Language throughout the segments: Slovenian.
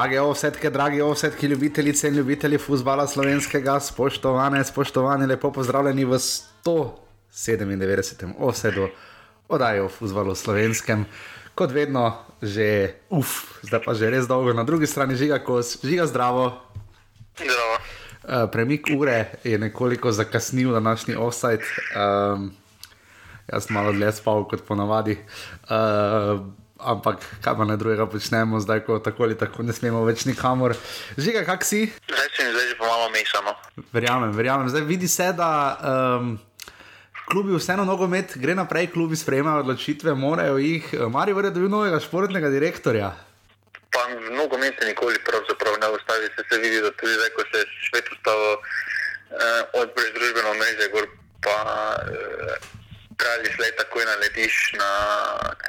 Drage ovsetke, dragi ovsetki, ljubitelice in ljubitelji futbola slovenskega, spoštovane, spoštovani, lepo pozdravljeni v 197. ovsedu oddaje o futbalu slovenskem. Kot vedno, že uf, zdaj pa že res dolgo, na drugi strani žiga kos, žiga zdravo. Zdravo. Uh, premik ure je nekoliko zakasnil na današnji offside. Um, jaz sem malo dlje spal kot ponavadi. Uh, ampak kaj pa ne drugega počnemo, zdaj ko tako ali tako ne smemo več nikamor. Žiga, kak si? Zdaj se mi zdaj že pomalo mešamo. Verjamem, verjamem. Zdaj vidi se, da um, klubi vseeno nogomet gre naprej, klubi sprejemajo odločitve, morajo jih. Mari vrede dobil novega športnega direktorja. Pa v nogometu nikoli pravzaprav ne ustavi, se, se vidi, da tudi zdaj, ko se je svet ustavil eh, od družbenega mreža, gor pa eh, kralj slej takoj naletiš na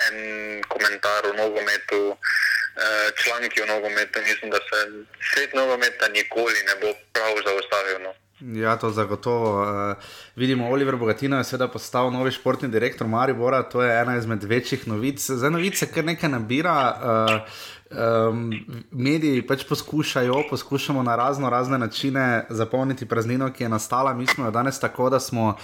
en komentar o nogometu, eh, članki o nogometu. Mislim, da se svet nogometa nikoli ne bo prav zaustavil. No. Ja, to zagotovo. Uh, vidimo, Oliver Bogatino je seveda postal novi športni direktor Maribora, to je ena izmed večjih novic. Za novice, kar nekaj nabira, uh, um, mediji pač poskušajo, poskušamo na razno razne načine zapolniti praznino, ki je nastala. Mi smo jo danes tako, da, smo,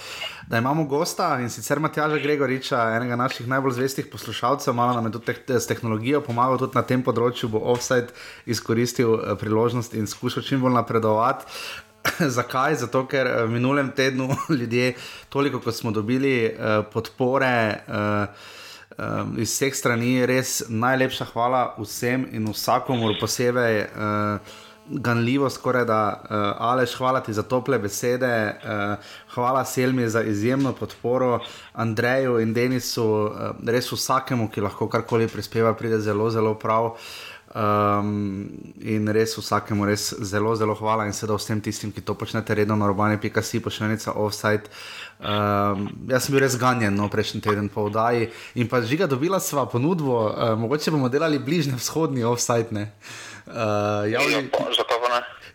da imamo gosta in sicer Matjaža Gregoriča, enega naših najbolj zvestih poslušalcev, malo nam je tudi te, s tehnologijo pomagal tudi na tem področju, bo offside izkoristil priložnost in skušal čim bolj napredovati. Zakaj? Zato, ker v eh, minulem tednu ljudje, toliko kot smo dobili uh, podpore uh, um, iz vseh strani, res najlepša hvala vsem in vsakomur posebej. Uh, Ganljivo, skoraj da, uh, Aleš, hvala ti za tople besede, uh, hvala Selmi za izjemno podporo, Andreju in Denisu, uh, res vsakemu, ki lahko karkoli prispeva, pride zelo, zelo prav. Uh, Um, in res vsakemu res zelo, zelo hvala in sedaj vsem tistim, ki to počnete redno na robani.si, pošiljnica offside. Um, jaz sem bil res ganjen no, prejšnji teden po vdaji in pa žiga dobila sva ponudbo, uh, mogoče bomo delali bližnje vzhodni offside. Uh, javili,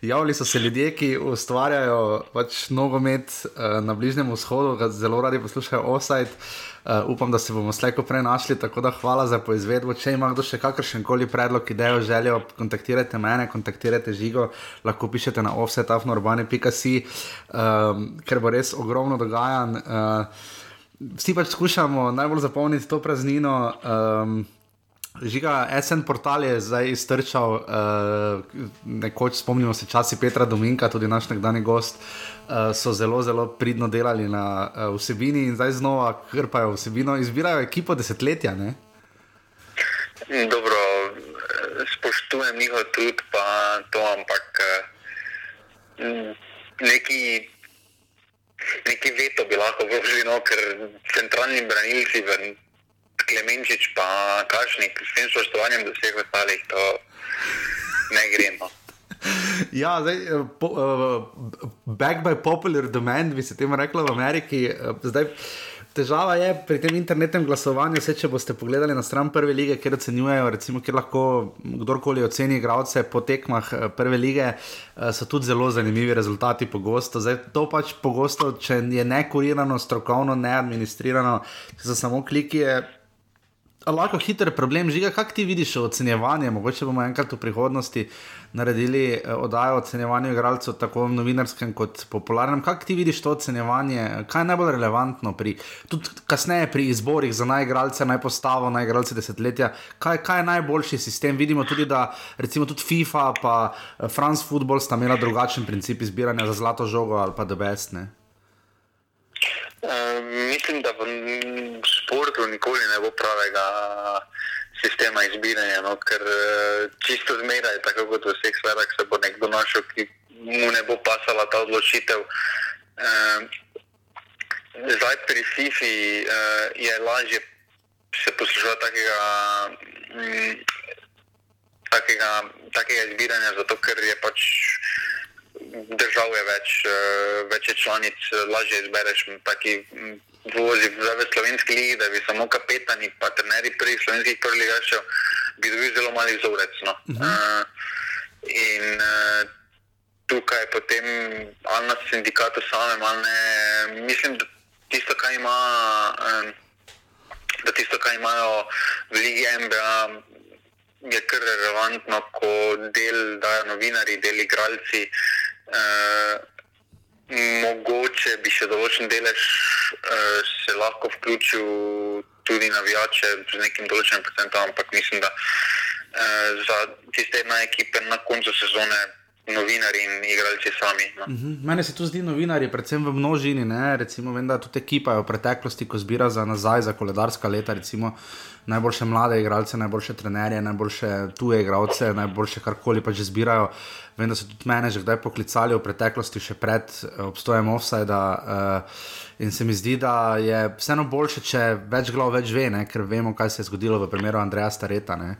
javili so se ljudje, ki ustvarjajo pač nogomet uh, na Bližnjem vzhodu, zelo radi poslušajo offside. Uh, upam, da se bomo slejko prej našli, tako da hvala za poizvedbo. Če ima kdo še kakršen koli predlog, idejo, željo, kontaktirajte mene, kontaktirajte žigo, lahko pišete na offsetafnorbane.com, um, ker bo res ogromno dogajanj. Uh, vsi pač skušamo najbolj zapolniti to praznino. Um, Žiga, SN portal je zdaj iztrčal, uh, nekoč spomnimo se časi Petra Dominka, tudi naš nekdani gost, uh, so zelo, zelo pridno delali na uh, vsebini in zdaj znova krpajo vsebino, izbirajo ekipo desetletja. Ne? Dobro, spoštujem njihov trud, pa to, ampak neki, neki veto bi lahko vložili, no, ker centralni branilci. Ven, Klemenčič, pa Kašnik, s tem spoštovanjem do vseh ostalih, to ne gre. No. Ja, zdaj, eh, po, uh, back by popular demand, bi se temu reklo v Ameriki. Uh, zdaj, težava je pri tem internetnem glasovanju, vse če boste pogledali na stran prve lige, kjer ocenjujejo, recimo, kjer lahko kdorkoli oceni igralce po tekmah prve lige, so tudi zelo zanimivi rezultati pogosto. Zdaj, to pač pogosto, če je nekurirano, strokovno, neadministrirano, če so samo kliki. Je, lahko hiter problem. Žiga, kako ti vidiš ocenjevanje? Mogoče bomo enkrat v prihodnosti naredili eh, oddajo o ocenjevanju igralcev, tako v novinarskem kot popularnem. Kako ti vidiš to ocenjevanje? Kaj je najbolj relevantno pri, tudi kasneje pri izborih za najigralce, naj postavo, najigralce desetletja? Kaj, kaj je najboljši sistem? Vidimo tudi, da recimo tudi FIFA in France Football sta imela drugačen princip izbiranja za zlato žogo ali pa debesne. Uh, mislim, da v športu nikoli ne bo pravega sistema izbiranja, no? ker uh, čisto zmeraj, tako kot v vseh sferah, se bo nekdo našel, ki mu ne bo pasala ta odločitev. Uh, zdaj pri FIFI uh, je lažje se poslušati takega, mm, takega, takega izbiranja, zato ker je pač držav je več, uh, več je članic, lažje izbereš taki vozi v slovenski ligi, da bi samo kapetani, pa trenerji pri slovenskih prvigašev, bi dobil zelo mali vzorec. No. Uh -huh. uh, in uh, tukaj potem ali na sindikatu samem, ali ne, mislim, da tisto, kar ima. Um, Da tisto, kar imajo v Ligi MBA, je kar relevantno, ko del dajo novinari, del igralci. Uh, mogoče bi še določen delež uh, se lahko vključil tudi navijače z nekim določenim procentom, ampak mislim, da uh, za tiste ena ekipe na koncu sezone novinari in igralci sami. No. Mhm. Mene se tu zdi novinari, predvsem v množini. Ne? Recimo, vem, da tudi ekipa v preteklosti, ko zbira za nazaj, za koledarska leta, recimo najboljše mlade igralce, najboljše trenerje, najboljše tuje igralce, najboljše karkoli pa že zbirajo. Vem, da so tudi mene že kdaj poklicali v preteklosti, še pred eh, obstojem offsajda. Uh, In se mi zdi, da je vseeno boljše, če več glav več ve, ne? ker vemo, kaj se je zgodilo v primeru Andreja Stareta uh,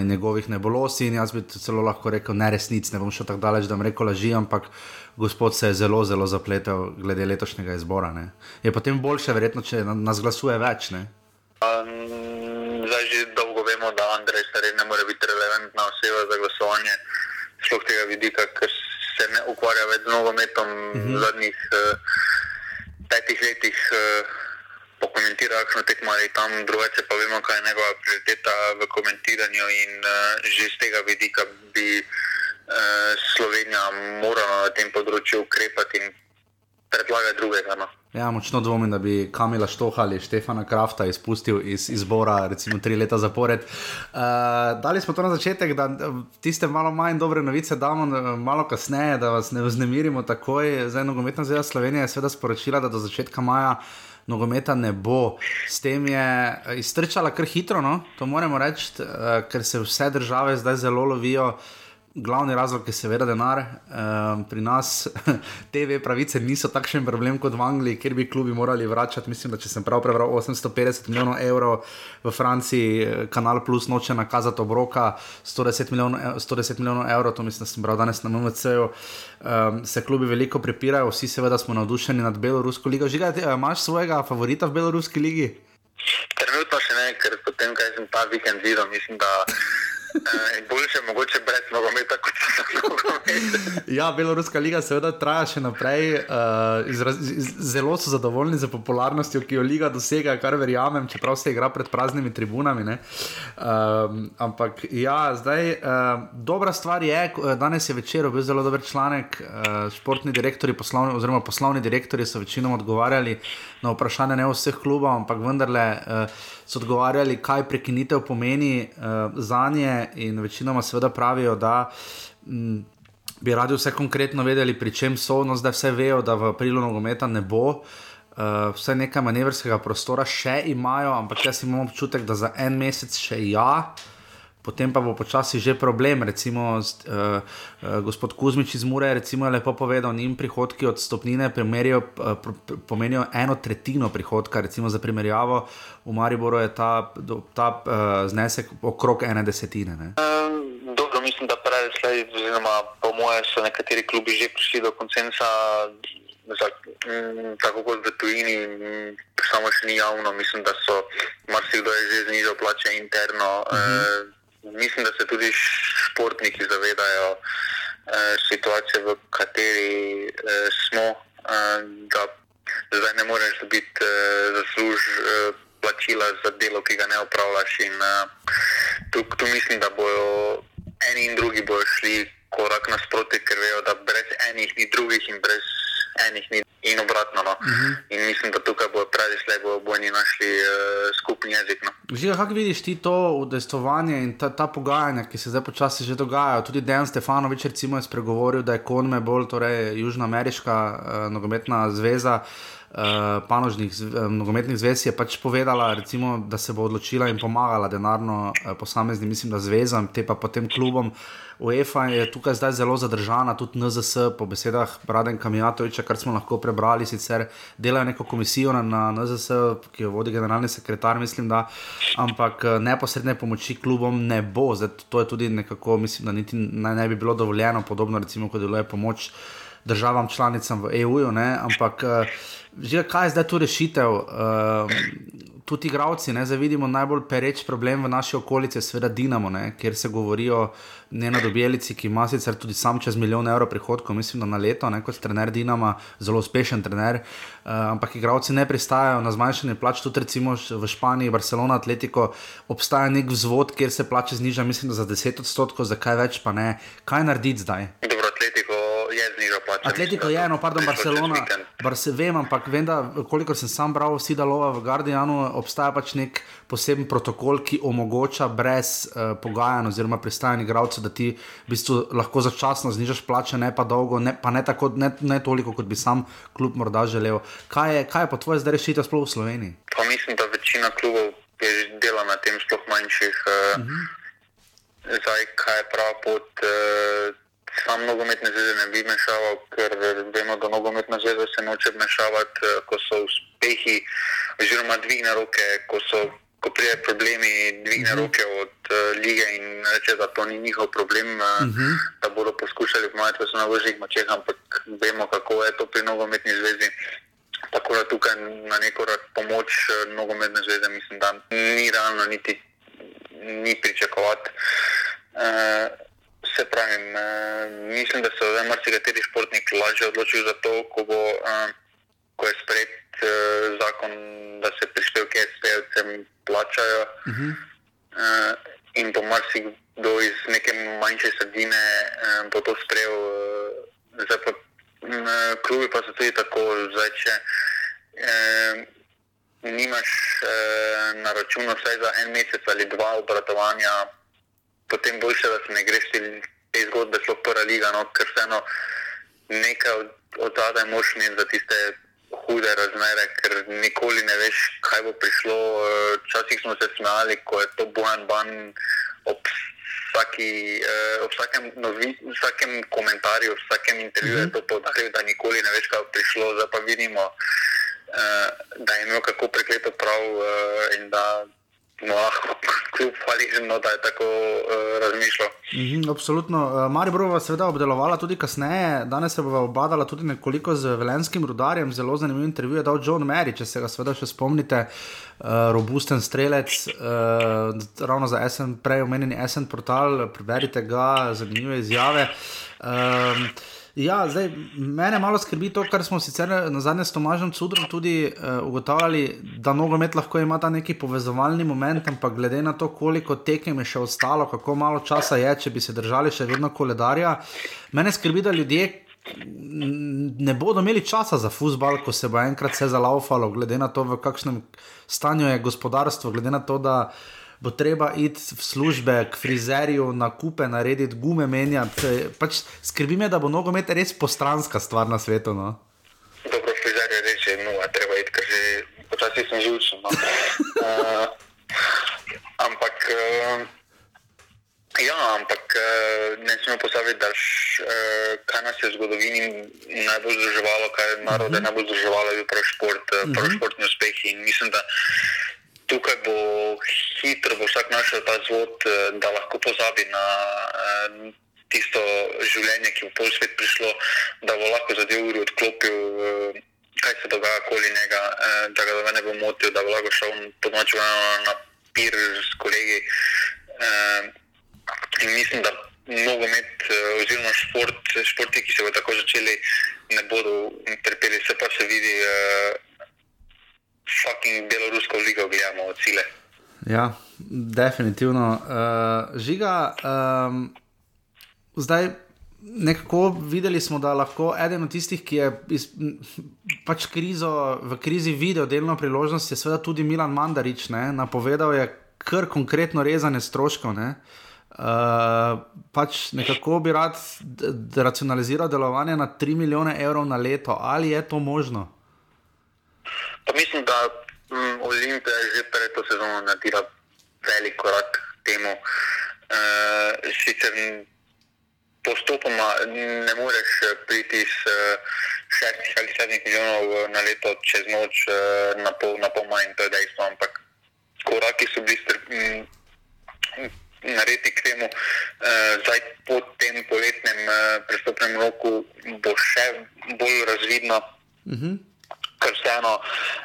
in njegovih nebolosti. In jaz bi celo lahko rekel ne resnic, ne bom šel tako daleč, da bom rekel laži, ampak gospod se je zelo, zelo zapletel glede letošnjega izbora. Ne? Je potem boljše, verjetno, če nas glasuje več. Ne? Um, zdaj že dolgo vemo, da Andrej Staret ne more biti relevantna oseba za glasovanje, sploh tega vidika, ker se ne ukvarja več z nogometom uh -huh. v zadnjih. Uh, petih letih uh, pokomentira, kakšno tekmo ali tam, drugače pa vemo, kaj je njegova prioriteta v komentiranju in uh, že z tega vidika bi uh, Slovenija morala na tem področju ukrepati in predlagati drugega. No. Ja, močno dvomim, da bi Kamila Štoha ali Štefana Krafta izpustil iz izbora, recimo tri leta zapored. Uh, dali smo to na začetek, da tiste malo manj dobre novice damo malo kasneje, da vas ne vznemirimo takoj. Zdaj, nogometna zveza Slovenije je seveda sporočila, da do začetka maja nogometa ne bo. S tem je iztrčala kar hitro, no? to moramo reči, uh, ker se vse države zdaj zelo lovijo glavni razlog je seveda denar. Um, pri nas TV pravice niso takšen problem kot v Angliji, kjer bi klubi morali vračati. Mislim, da če sem prav prebral 850 milijonov evrov v Franciji, eh, Kanal Plus noče nakazati obroka 110 milijonov, 110 e, milijonov evrov, to mislim, da sem bral danes na MMC-ju. Um, se klubi veliko prepirajo, vsi seveda smo navdušeni nad Belorusko ligo. Žiga, ti, imaš svojega favorita v Beloruski ligi? Trenutno še ne, ker potem, kaj sem ta vikend videl, mislim, da. Uh, boljše mogoče brez nogometa, kot so nogometi. ja, Beloruska liga seveda traja še naprej. Uh, izraz, iz, zelo so zadovoljni z popularnostjo, ki jo liga dosega, kar verjamem, čeprav se igra pred praznimi tribunami. Uh, ampak ja, zdaj uh, dobra stvar je, danes je večer bil zelo dober članek. Uh, športni direktori, poslovni, oziroma poslovni direktori so večinoma odgovarjali na vprašanje ne vseh klubov, ampak vendarle. Uh, so odgovarjali, kaj prekinitev pomeni uh, za nje, in večinoma seveda pravijo, da m, mm, bi radi vse konkretno vedeli, pri čem so, no zdaj vse vejo, da v aprilu nogometa ne bo. Uh, vse nekaj manevrskega prostora še imajo, ampak jaz imam občutek, da za en mesec še ja, uh, potem pa bo počasi že problem. Recimo, uh, uh, gospod Kuzmič iz Mure je lepo povedal, da jim prihodki od stopnine primerijo, uh, pomenijo eno tretjino prihodka. Recimo za primerjavo, v Mariboru je ta, ta uh, znesek okrog ene desetine. Ne? Dobro, mislim, da pravi slej, oziroma po mojem, so nekateri klubi že prišli do koncensa. Za, m, tako kot v tujini, m, samo še ni javno, mislim, da so marsikdo že znižal plače interno. Uh -huh. e, mislim, da se tudi športniki zavedajo eh, situacije, v kateri eh, smo, eh, da zdaj ne moreš dobiti eh, zasluž. Eh, za delo, ki ga ne upravljaš. In, uh, tu, tu mislim, da bodo eni in drugi bodo šli korak nasproti, ker vejo, da brez enih ni drugih in brez enih ni in obratno. No. Uh mhm. -huh. In mislim, da tukaj bodo pravi slej, bodo bojni našli uh, skupni jezik. No. Že kako vidiš ti to udejstvovanje in ta, ta pogajanja, ki se zdaj počasi že dogajajo? Tudi Dejan Stefanovič recimo, je spregovoril, da je Konme bolj torej, Južnoameriška uh, nogometna zveza. Uh, panožnih uh, nogometnih zvez je pač povedala, recimo, da se bo odločila in pomagala denarno uh, posameznim, mislim, da zvezam, te pa potem klubom. Uh, UEFA je tukaj zdaj zelo zadržana, tudi NZS, po besedah Braden Kamijatoviča, kar smo lahko prebrali, sicer delajo neko komisijo na, na NZS, ki jo vodi generalni sekretar, mislim, da, ampak neposredne pomoči klubom ne bo. Zdaj, to je tudi nekako, mislim, da niti naj ne bi bilo dovoljeno, podobno recimo, kot deluje pomoč državam članicam v EU, ampak eh, že kaj je zdaj tu rešitev? Uh, tudi igravci, zdaj vidimo najbolj pereč problem v naši okolici, seveda Dinamo, ne, kjer se govorijo ne na dobijelici, ki ima sicer tudi sam čez milijon evrov prihodkov, mislim, da na leto, ne, kot trener Dinama, zelo uspešen trener, uh, ampak igravci ne pristajajo na zmanjšanje plač, tudi recimo v Španiji, Barcelona, Atletico, obstaja nek vzvod, kjer se plače zniža, mislim, za 10 odstotkov, zakaj več pa ne, kaj narediti zdaj? Dobro, Atletico je znižal plače. Atletico je, no, pardon, Barcelona. Bar se vem, ampak vem, da kolikor sem sam bral, vsi dalova v Guardianu, obstaja pač nek poseben protokol, ki omogoča brez uh, pogajanj oziroma pristajanj igralcev, da ti v bistvu lahko začasno znižaš plače, ne pa dolgo, ne, pa ne, tako, ne, ne toliko, kot bi sam klub morda želel. Kaj je, kaj je po tvoje zdaj rešitev sploh v Sloveniji? Pa mislim, da večina klubov je dela na tem, sploh manjših. Uh, uh -huh. Zdaj, kaj je prav pot. Uh, sam nogometne zveze ne bi mešaval, ker vemo, da nogometna zveza se noče mešavati, eh, ko so uspehi, oziroma dvigne roke, ko so. Ko pride problemi, dvigne uh mhm. -huh. roke od uh, lige in reče, da to ni njihov problem, uh, uh -huh. da bodo poskušali pomagati v najboljših močeh, ampak vemo, kako je to pri nogometni zvezi. Tako da tukaj na neko pomoč nogometne zveze, mislim, da ni realno, niti ni pričakovati. Uh, Se pravi, mislim, da se je marsikateri športnik lažje odločil za to, ko, bo, ko je sprejet e, zakon, da se prispevke SPL-cem plačajo. Uh. -huh. In bo marsikdo iz neke manjše sredine bo to sprejel. Zdaj pa klubi pa so tudi tako, zdaj če nimaš na računu vsaj za en mesec ali dva obratovanja potem boljše, da se ne greš te zgodbe, sploh prva liga, no, ker vseeno nekaj od, od tada je moč imeti za tiste hude razmere, ker nikoli ne veš, kaj bo prišlo. Včasih smo se smejali, ko je to bojan ban ob, vsaki, ob vsakem, novi, vsakem komentarju, v vsakem intervjuju je to podaril, da nikoli ne veš, kaj bo prišlo. Zdaj pa vidimo, da je imel kako prekleto prav in da No, kljub hvaležno, da je tako uh, razmišljal. Mm -hmm, absolutno. Uh, Maribor je seveda obdelovala tudi kasneje, danes se bo obadala tudi nekoliko z velenskim rudarjem. Zelo zanimiv intervju je dal John Mary, če se ga seveda še spomnite. Uh, robusten strelec, uh, ravno za SN, prej omenjeni SN portal, preberite ga, zanimive izjave. Uh, Ja, zdaj, mene malo skrbi to, kar smo sicer na zadnje s Tomažem Cudrom tudi uh, ugotavljali, da nogomet lahko ima ta neki povezovalni moment, ampak glede na to, koliko tekem je še ostalo, kako malo časa je, če bi se držali še vedno koledarja, mene skrbi, da ljudje. Ne bodo imeli časa za fusbal, ko se bo enkrat vse zalaufalo, glede na to, v kakšnem stanju je gospodarstvo, glede na to, da uh, bo treba iti v službe, k frizerju, na kupe, narediti gume, menjati. Pač skrbi me, da bo nogomet res postranska stvar na svetu. No? Dobro, frizer je reče, no, treba iti, ker že počasi sem živčen. No. uh, ampak. Uh, Ja, ampak ne smemo posabiti, da kaj nas je v zgodovini najbolj združevalo, kaj je narode uh mhm. -huh. najbolj združevalo, je prav šport, uh prav mhm. športni uspehi. In mislim, da tukaj bo hitro bo vsak našel ta zvod, eh, da lahko pozabi na eh, tisto življenje, ki bo pol svet prišlo, da bo lahko zadev uri odklopil, eh, kaj se dogaja okoli njega, da ga ne bo motil, da bo lahko šel po noči na pir s kolegi. In mislim, da nogomet oziroma šport, športi, ki se bodo tako začeli, ne bodo trpeli, se pa se vidi fucking belorusko ligo gledamo od sile. Ja, definitivno. Uh, žiga, um, zdaj nekako videli smo, da lahko eden od tistih, ki je iz, pač krizo, v krizi videl delno priložnost, je seveda tudi Milan Mandarič. Ne? Napovedal je kar konkretno rezanje stroškov. Ne? Uh, pač nekako bi rad racionaliziral delovanje na 3 milijone evrov na leto. Ali je to možno? Pa mislim, da Olimpija je že pred to sezono naredila velik korak temu. Uh, sicer postopoma ne moreš priti s šestih ali sedmih milijonov na leto čez noč uh, na pol, na pol manj, to je dejstvo, ampak koraki so bili um, naredi k temu. Uh, zdaj po tem poletnem uh, prestopnem roku bo še bolj razvidno. Uh mhm. -huh ker vseeno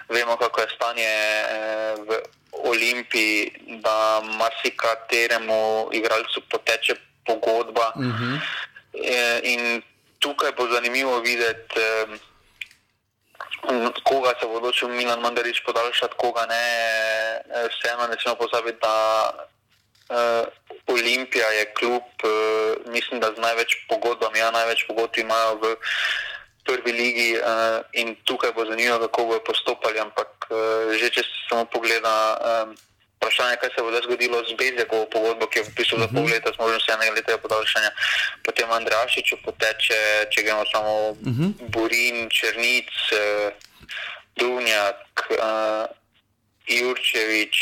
vemo, kako je stanje uh, v Olimpiji, da marsikateremu igralcu poteče pogodba. Uh -huh. uh, in tukaj bo zanimivo videti. Uh, Koga se bo odločil Milan Mandarič podaljšati, koga ne, vseeno ne smemo pozabiti, da uh, Olimpija je klub, uh, mislim, da z največ pogodbami, ja, največ pogodb imajo v prvi ligi uh, in tukaj bo zanimivo, kako bodo postopali. Ampak uh, že če se samo pogleda, um, vprašanje, kaj se bo zgodilo z Bezekovo pogodbo, ki je v bistvu za pol mhm. leta, že vse enega leta podaljšanja, potem Andrašiču poteče, če gremo samo uh mhm. -huh. Burin, Črnic, uh, Dunjak, uh, Jurčevič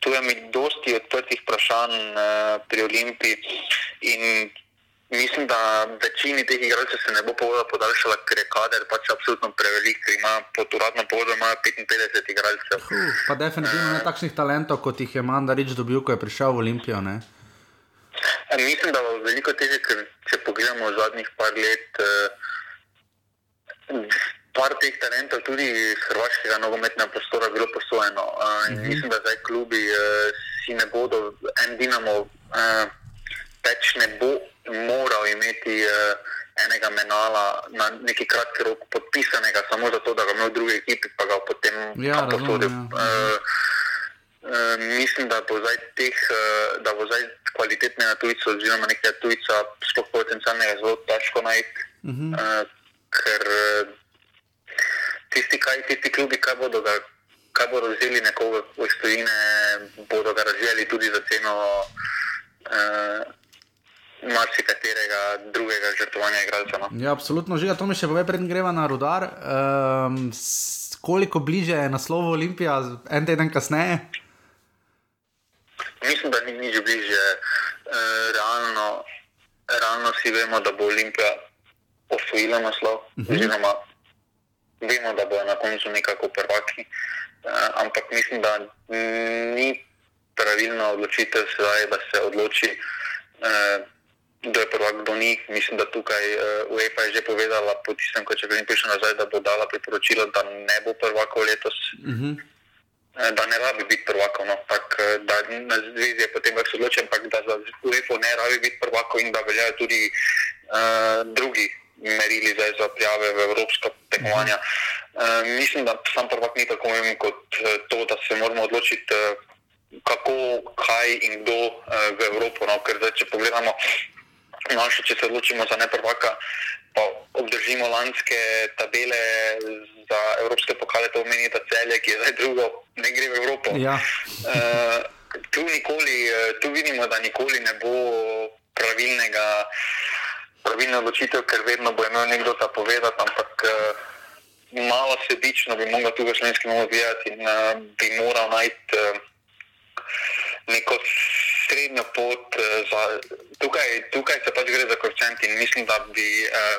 tu je mi dosti odprtih vprašanj uh, pri Olimpiji. In mislim, da večini teh igralcev se ne bo povoda podaljšala, ker je kader pač absolutno prevelik, ker ima pod uradno povodo 55 igralcev. Uh, pa definitivno ne takšnih talentov, kot jih je Mandarič dobil, ko je prišel v Olimpijo. Ne? Mislim, da bo veliko težje, ker če pogledamo zadnjih par let. Uh, par teh talentov tudi iz hrvaškega nogometnega prostora bilo posojeno. Mm -hmm. Mislim, da zdaj klubi uh, si ne bodo, en Dinamo uh, več ne bo moral imeti uh, enega menala na neki kratki rok podpisanega, samo zato, da ga ima v drugi ekipi, pa ga potem ja, posodil. Ja. Uh, uh, mislim, da bo zdaj teh, uh, da bo zdaj kvalitetnega tujca oziroma nekega tujca, sploh potencialnega, zelo težko najti. Mm -hmm. uh, ker uh, tisti, kaj, tisti klubi, kaj bodo, ga, kaj bodo vzeli nekoga v stojine, bodo ga razvijali tudi za ceno uh, marsikaterega drugega žrtvovanja igralca. No? Ja, absolutno, že to mi še pove, preden greva na rudar. Um, koliko bliže je naslov Olimpija, en teden kasneje? Mislim, da ni nič bliže. Uh, realno, realno si vemo, da bo Olimpija osvojila naslov. Uh mhm. -huh vemo, da bodo na koncu nekako prvaki. Uh, ampak mislim, da ni pravilna odločitev sedaj, da se odloči, uh, kdo je prvak, kdo ni. Mislim, da tukaj uh, UEFA je že povedala, po tistem, ko če grem piše nazaj, da bo dala priporočilo, da ne bo prvakov letos. Uh -huh. Da ne rabi biti prvakov, no, tak, da na zvezi je potem več odločen, ampak da za UEFA ne rabi biti prvakov in da veljajo tudi uh, drugi merili zdaj za prijave v evropska tekmovanja. Uh, mislim, da sam prvak ni tako pomemben kot eh, to, da se moramo odločiti, uh, kako, kaj in kdo uh, v Evropo. No? Ker zdaj, če pogledamo, naše, če se odločimo za ne prvaka, pa obdržimo lanske tabele za evropske pokale, to pomeni, da celje, ki je zdaj drugo, ne gre v Evropo. Ja. uh, tu, nikoli, tu vidimo, da nikoli ne bo pravilnega pravilna odločitev, ker vedno bo imel nekdo ta povedati, ampak uh, malo sebično bi mogel tu v slovenski novi gledati in uh, bi moral najti uh, neko srednjo pot. Uh, za, tukaj, tukaj se pač gre za koeficient in mislim, da bi uh,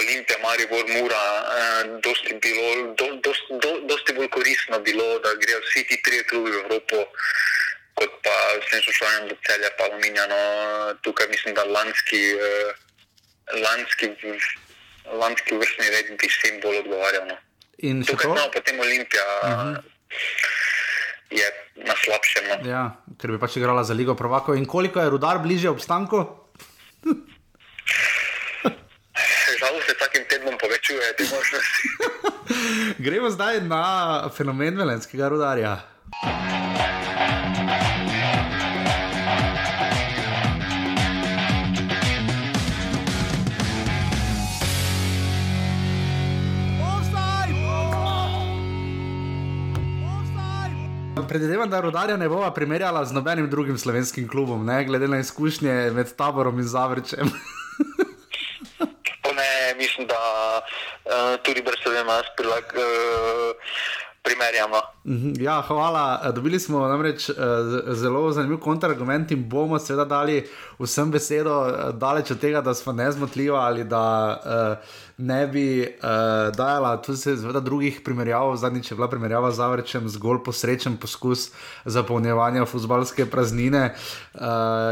Olimpija, Maribor, Mura, uh, dosti, bilo, do, dosti, do, dosti bolj koristno bilo, da grejo vsi ti trije klubi v Evropo kot pa s tem slušanjem do celja, pa aluminijano. Tukaj mislim, da lanski, lanski, lanski vrstni red bi vsem bolj odgovarjal. No. In tukaj imamo potem Olimpija. Uh mhm. -huh. Je na slabšem. No. Ja, ker bi pač igrala za Ligo Provako. In koliko je rudar bliže obstanku? Žal se vsakim tednom povečuje te možnosti. Gremo zdaj na fenomen velenskega rudarja. Predvidevam, da rodarja ne bova primerjala z nobenim drugim slovenskim klubom, ne? glede na izkušnje med taborom in zavrčem. ne, mislim, da uh, tudi brez tega imaš prilag. Uh, primerjamo. Ja, hvala. Dobili smo namreč zelo zanimiv kontrargument in bomo seveda dali vsem besedo, daleč od tega, da smo nezmotljivi ali da uh, ne bi uh, dajala tudi seveda drugih primerjav. Zadnjič je bila primerjava z Avrečem zgolj posrečen poskus zapolnjevanja futbalske praznine. Uh,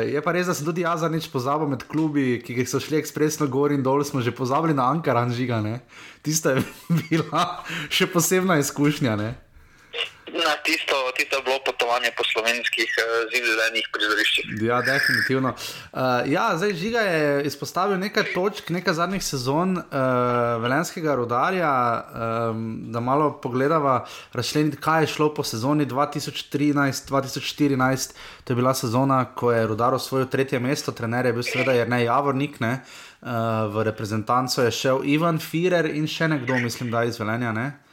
je pa res, da sem tudi jaz zadnjič pozabil med klubi, ki so šli ekspresno gor in dol, smo že pozabili na Ankaran žigane. Tista je bila še posebna izkušnja. Ne? Na tisto, tisto je bilo potovanje po slovenskih uh, zelenih prizoriščih. Ja, definitivno. Uh, ja, zdaj žiga je izpostavil nekaj točk, nekaj zadnjih sezon uh, velenskega rodarja, um, da malo pogledava, razšleniti, kaj je šlo po sezoni 2013-2014. To je bila sezona, ko je rodar osvojil tretje mesto, trener je bil seveda Jrnej Javornik. Ne? Uh, v reprezentanco je šel Ivan Firer in še nekdo, mislim, da je izvelenja. Ne?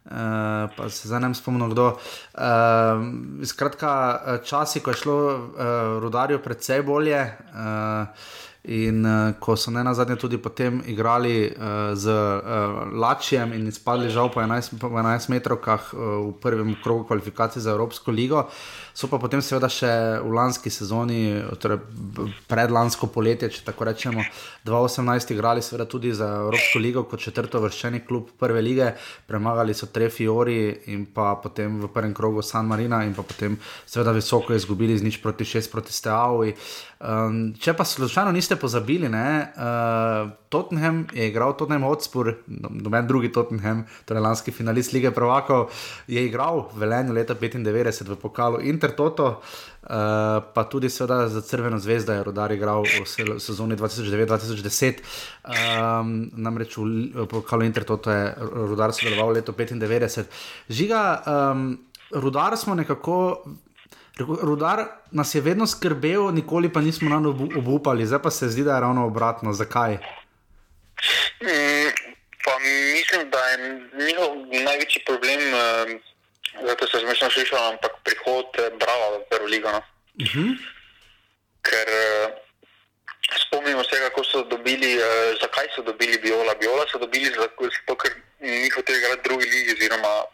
Uh, pa se zdaj ne spomnim, kdo. Uh, skratka, časi, ko je šlo uh, rudarju predvsej bolje. Uh, In uh, ko so ne na zadnje tudi potem igrali uh, z uh, Lačijem in izpadli žal po 11, po 11 metrovkah uh, v prvem krogu kvalifikacij za Evropsko ligo, so pa potem seveda še v lanski sezoni, torej predlansko poletje, če tako rečemo, 2018 igrali seveda tudi za Evropsko ligo kot četrto vrščeni klub prve lige, premagali so Trefiori in pa potem v prvem krogu San Marina in pa potem seveda visoko izgubili z nič proti 6 proti Steaui. Um, če pa slučajno niste pozabili, ne, uh, Tottenham je igral Tottenham Hotspur, noben drugi Tottenham, torej lanski finalist lige Provokov, je igral velenju leta 95 v pokalu Intertoto, uh, pa tudi seveda za Crveno zvezdo je rodar igral v sezoni 2009-2010. Um, namreč v pokalu Intertoto je rodar sodeloval v letu 95. Žiga, um, rodar smo nekako. Rudar nas je vedno skrbel, nikoli pa nismo nam obupali, zdaj pa se zdi, da je ravno obratno. Zakaj? Mm, mislim, da je njihov največji problem, uh, zato se zmešno slišal, ampak prihod eh, Brava v prvo ligo. No? Uh mhm. -huh. Ker uh, spomnimo se, kako so dobili, uh, zakaj so dobili Biola. Biola so dobili zato, ker ni hotel igrati drugi ligi, oziroma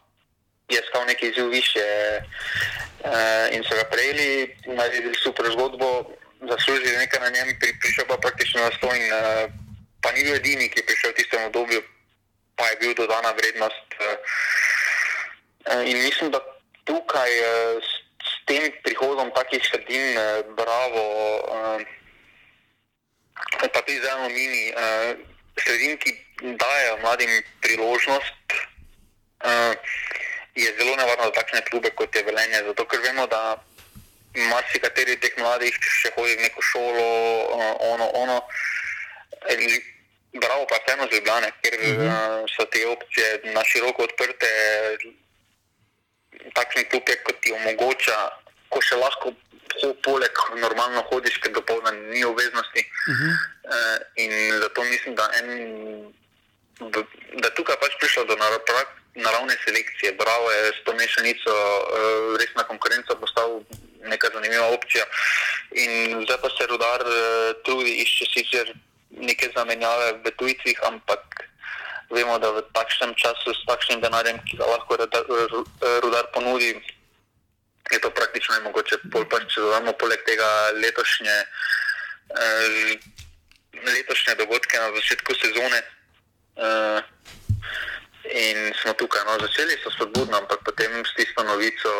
je stal nekaj izziv više uh, in so ga prejeli, naredili super zgodbo, zaslužili nekaj na njem, pri, prišel pa praktično na stojn, uh, eh, pa ni bil edini, ki je prišel v tistem obdobju, pa je bil dodana vrednost. Uh, in mislim, da tukaj uh, s, s tem prihodom takih sredin, uh, bravo, uh, pa tudi zelo mini, uh, sredin, ki dajo mladim priložnost. Uh, je zelo nevarno za takšne klube kot je Velenje. Zato, ker vemo, da marsikateri teh mladih še hodi v neko šolo, uh, ono, ono. Bravo, pa vseeno z Ljubljane, ker uh -huh. uh, so te opcije na široko odprte. Takšni klub je, kot ti omogoča, ko še lahko ho, poleg normalno hodiš, ker dopolna ni obveznosti. Uh -huh. uh, in zato mislim, da, en, da tukaj pač prišlo do naravnega naravne selekcije. Bravo je s to mešanico, uh, resna konkurenca postal neka zanimiva opcija. In zdaj pa se rudar uh, trudi išče sicer neke zamenjave v tujcih, ampak vemo, da v takšnem času s takšnim denarjem, ki ga lahko rudar, rudar ponudi, je to praktično nemogoče. Če dodamo poleg tega letošnje, uh, letošnje dogodke na začetku sezone. In smo tukaj, no, začeli so spodbudno, ampak potem s tisto novico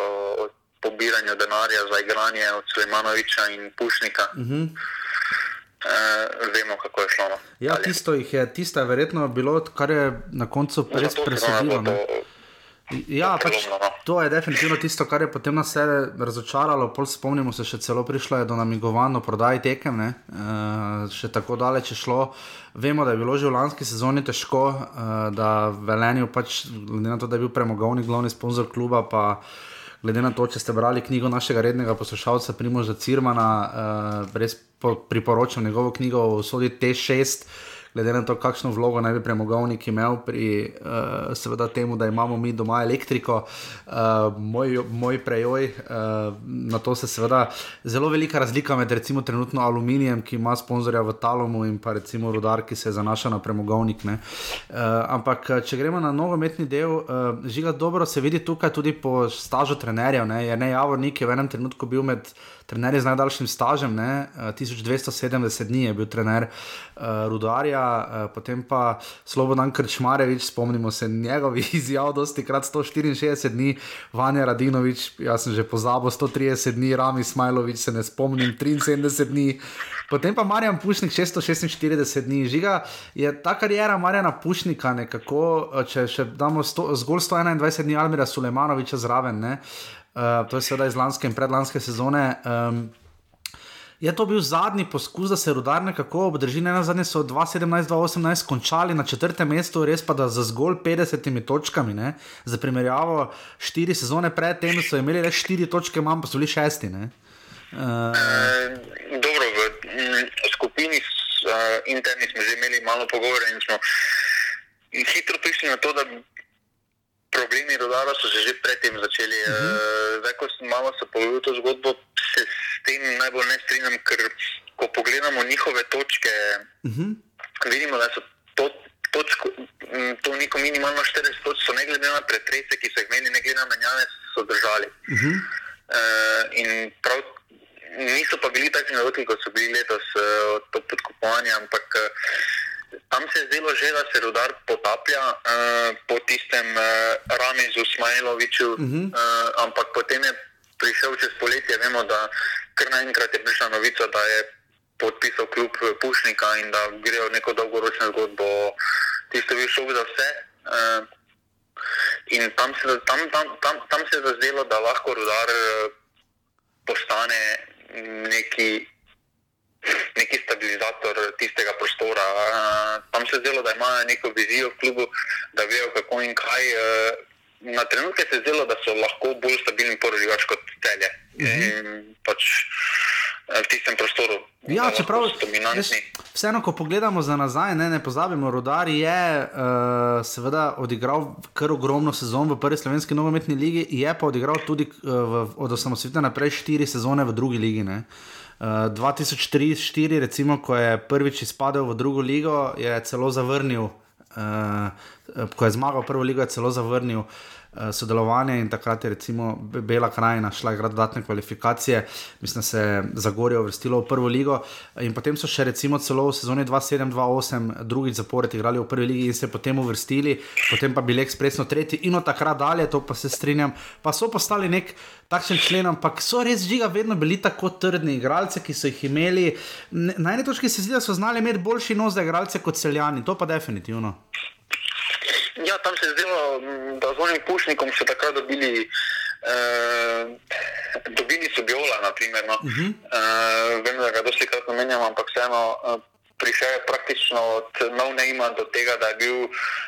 o pobiranju denarja za igranje od Slemanoviča in Pušnika. Uh -huh. uh, vemo, kako je šlo. No. Ja, tisto je, tisto je verjetno bilo, kar je na koncu res presenetilo. Ja, pač, to je definitivno tisto, kar je potem nas vse razočaralo. Pol spomnimo se, še celo prišlo je do namigovanja prodaji tekem, e, še tako daleč je šlo. Vemo, da je bilo že v lanski sezoni težko, e, da Velenju, pač, glede na to, da je bil premogovni glavni sponzor kluba, pa glede na to, če ste brali knjigo našega rednega poslušalca Primoža Cirmana, e, res po, priporočam njegovo knjigo o sodi T6. Glede na to, kakšno vlogo naj bi premogovnik imel pri uh, seveda temu, da imamo mi doma elektriko, uh, moj, moj prejoj. Uh, na to se seveda zelo velika razlika med recimo trenutno aluminijem, ki ima sponzorja v Talomu in pa recimo rudar, ki se zanaša na premogovnik. Uh, ampak če gremo na nogometni del, uh, žiga dobro se vidi tukaj tudi po stažu trenerjev, ne, je ne Javornik je v enem trenutku bil med trenerji z najdaljšim stažem, ne, 1270 dni je bil trener uh, Rudarja, uh, potem pa Slobodan Krčmarevič, spomnimo se njegovih izjav, dosti krat 164 dni, Vanja Radinovič, jaz sem že pozabil 130 dni, Rami Smajlovič se ne spomnim 73 dni. Potem pa Marjan Pušnik 646 dni. Žiga je ta karijera Marjana Pušnika nekako, če še damo sto, zgolj 121 dni Almira Sulejmanoviča zraven. Ne? Uh, uh, to je sedaj iz lanske in predlanske sezone. Um, je to bil zadnji poskus, da se rudar nekako obdrži, ne na zadnje so 2017-2018 končali na četrtem mestu, res pa da za zgolj 50 točkami. Ne? Za primerjavo, štiri sezone pred tem so imeli le štiri točke, manj pa so bili šesti. Uh, e, dobro, v skupini uh, interni smo že imeli malo pogovora in smo hitro prišli na to, da problemi rodara so se že predtem začeli. Uh -huh. uh, zdaj, ko sem malo se pogledal to zgodbo, se s tem najbolj ne strinjam, ker ko pogledamo njihove točke, uh -huh. vidimo, da so to. Točko, to neko minimalno 40 točk, so ne glede na pretrese, ki so jih imeli, ne glede na menjave, so držali. Uh -huh. uh, in prav, niso pa bili tako zelo, kot so bili letos uh, od podkupovanja, ampak uh, Tam se je zdelo že, da se rudar potaplja uh, po tistem uh, Ramizu Smajloviču, uh -huh. uh, ampak potem je prišel čez poletje, vemo, da kar naenkrat je prišla novica, da je podpisal kljub Pušnika in da gre v neko dolgoročno zgodbo, tisto bi šel za vse. Uh, in tam se, tam, tam, tam, tam se je zdelo, da lahko rudar uh, postane neki neki stabilizator tistega prostora. Tam se zdelo, da imajo neko vizijo v klubu, da vejo kako in kaj. Na trenutke se je zdelo, da so lahko bolj stabilni poroživač kot celje. Uh mhm. -huh. pač v tistem prostoru. Ja, čeprav vseeno, ko pogledamo za nazaj, ne, ne pozabimo, Rudar je uh, seveda odigral kar ogromno sezon v prvi slovenski nogometni ligi, je pa odigral tudi uh, v, od osamosvojitve naprej štiri sezone v drugi ligi. Ne. 2003-2004, recimo, ko je prvič izpadel v drugo ligo, je celo zavrnil, uh, ko je zmagal prvo ligo, je celo zavrnil uh, Eh, sodelovanje in takrat je recimo Bela krajina šla igrati dodatne kvalifikacije, mislim, da se je Zagorje uvrstilo v prvo ligo in potem so še recimo celo v sezoni 2-7-2-8 drugič zapored igrali v prvi ligi in se potem uvrstili, potem pa bili ekspresno tretji in od takrat dalje, to pa se strinjam, pa so postali nek takšen člen, ampak so res žiga vedno bili tako trdni igralci, ki so jih imeli. Na eni točki se zdi, da so znali imeti boljši nos za igralce kot celjani, to pa definitivno. Ja, tam se je zdelo, da z onim pušnikom so takrat dobili, eh, dobili so biola. Naprimer, no. uh -huh. eh, vem, da ga dosti krat namenjam, ampak vseeno. Eh, prišel je praktično od Novnejma do tega, da je bil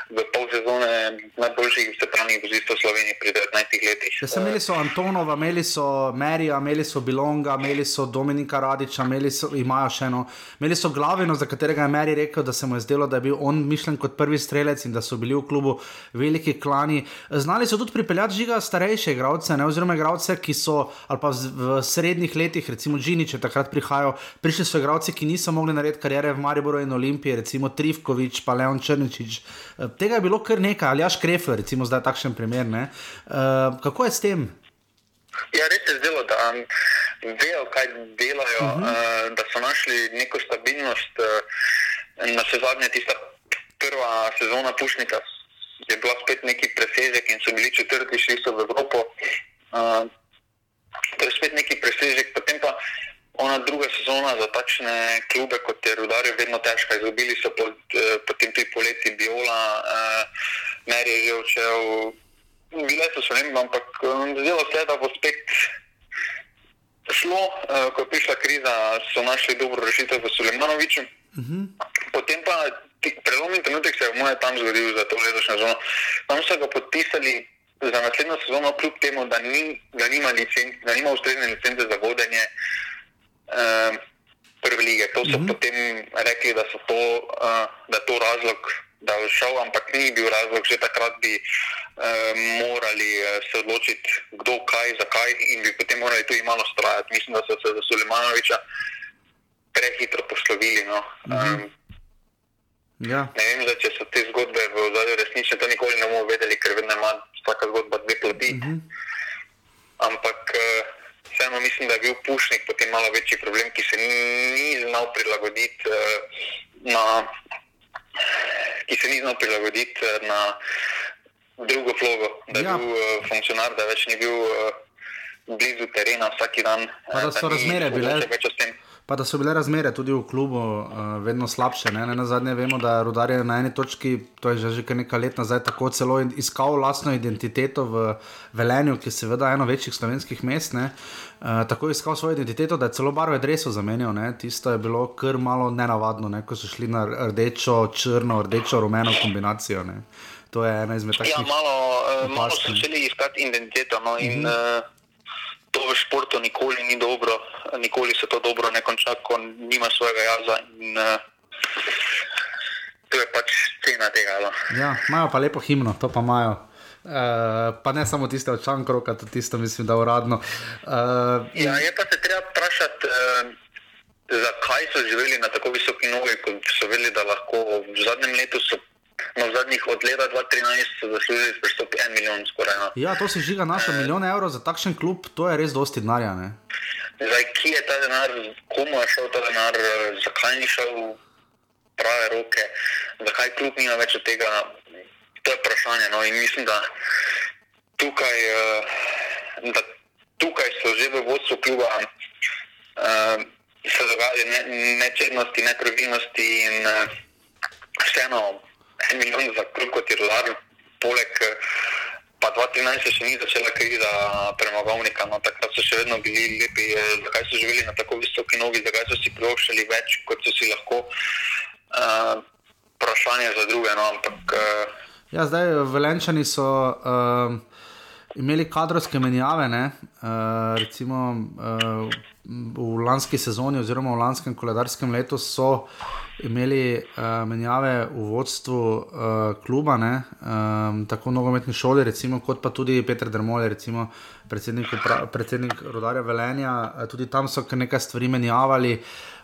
v pol sezone najboljših svetovnih vozistov Slovenije pri 19 letih. Ja, sem imeli so Antonova, imeli so Merija, imeli so Bilonga, imeli so Dominika Radiča, imeli so, imajo še eno, imeli so Glavino, za katerega je Meri rekel, da se mu je zdelo, da je bil on mišljen kot prvi strelec in da so bili v klubu veliki klani. Znali so tudi pripeljati žiga starejše igralce, ne, oziroma igralce, ki so ali pa v srednjih letih, recimo Džiniče, takrat prihajajo, prišli so igralci, ki niso mogli narediti karijere Mariboru in Olimpiji, recimo Trivkovič, pa Leon Črnčič. Eh, tega je bilo kar nekaj, ali jaš Krefler, recimo zdaj takšen primer. Uh, kako je s tem? Ja, res je zdelo, da um, vejo, kaj delajo, uh -huh. uh, da so našli neko stabilnost. Uh, na vse zadnje, tista prva sezona Pušnika je bila spet neki presežek in so bili četrti, šli so v Evropo. Uh, to je spet neki presežek, potem pa ona druga sezona za takšne klube, kot je Rudar, je vedno težka. Izgubili so pod, eh, potem tudi poleti Biola, eh, Meri je že odšel. Bile so ne, ampak eh, zdelo se je, da bo spet šlo. Eh, ko je prišla kriza, so našli dobro rešitev v Sulejmanoviču. Uh mhm. -huh. Potem pa prelomni trenutek se je v moje tam zgodil za to letošnjo sezono. Tam so ga podpisali. Za naslednjo sezono, kljub temu, da, ni, da, nima, licen, da nima ustrezne licence za vodenje, uh, Ehm, prve lige. To so mm -hmm. potem rekli, da, to, uh, da je to razlog, da je šel, ampak ni bil razlog, že takrat bi uh, morali uh, se odločiti, kdo, kaj, zakaj in bi potem morali tu malo strajati. Mislim, da so se za Sulemanoviča prehitro poslovili. No. Mm -hmm. um, ja. Ne vem, da, če so te zgodbe v zadnjem resnične, to nikoli ne bomo vedeli, ker vedno ima vsaka zgodba dve plati. Mm -hmm. Ampak. Vseeno mislim, da je bil Pušnik potem malo večji problem, ki se ni znal prilagoditi uh, na. Ki se ni znal prilagoditi eh, na drugo vlogo, da je ja. bil uh, funkcionar, da več ni bil uh, blizu terena vsak dan. Pa da so razmere bile. Pa da so bile razmere tudi v klubu uh, vedno slabše. Ne? Ne na zadnje vemo, da Rudar je na eni točki, to je že, že nekaj let nazaj, tako celo iskal lastno identiteto v Velenju, ki je seveda eno večjih slovenskih mest. Uh, tako iskal svojo identiteto, da je celo barve drevesu zamenjal. Ne? Tisto je bilo kar malo nenavadno, ne? ko so šli na rdečo, črno, rdečo, rumeno kombinacijo. Ne? To je ena izmed takih. Ja, malo, uh, malo so želeli iskati identiteto. No? In, mm -hmm. uh, to v športu nikoli ni dobro, nikoli se to dobro ne konča, ko nima svojega jaza. In, uh, to je pač cena tega. No. Ja, imajo pa lepo himno, to pa imajo. Uh, pa ne samo tiste od Čankroka, tudi tisto, mislim, da uradno. Uh, ja, je pa se treba vprašati, uh, zakaj so živeli na tako visoki nogi, kot so vedeli, da lahko v zadnjem letu so No, v zadnjih od leta 2013 so zaslužili pristop en milijon skoraj. No. Ja, to si žiga naša e, milijon evrov za takšen klub, to je res dosti denarja. Zdaj, kje je ta denar, komu je šel ta denar, zakaj ni šel prave roke, zakaj klub nima več od tega, to je vprašanje. No. In mislim, da tukaj, eh, da tukaj so že v vodstvu kluba. Uh, Se dogajajo nečednosti, nepravilnosti, in uh, vseeno en milijon za krug kot je rodar, poleg pa 2013 še ni začela kriza premogovnika, no takrat so še vedno bili lepi, zakaj so živeli na tako visoki nogi, zakaj so si privoščili več, kot so si lahko. Uh, vprašanje za druge, no, ampak. Uh, ja, zdaj velenčani so. Uh... Imeli kadrovske menjave, uh, recimo uh, v lanski sezoni, oziroma v lanskem koledarskem letu, so imeli uh, menjave v vodstvu uh, kluba, ne, um, tako nogometni šoli, recimo, kot pa tudi Petr Dermol, recimo, predsednik, predsednik Rodarja Velenja. Tudi tam so nekaj stvari menjavali.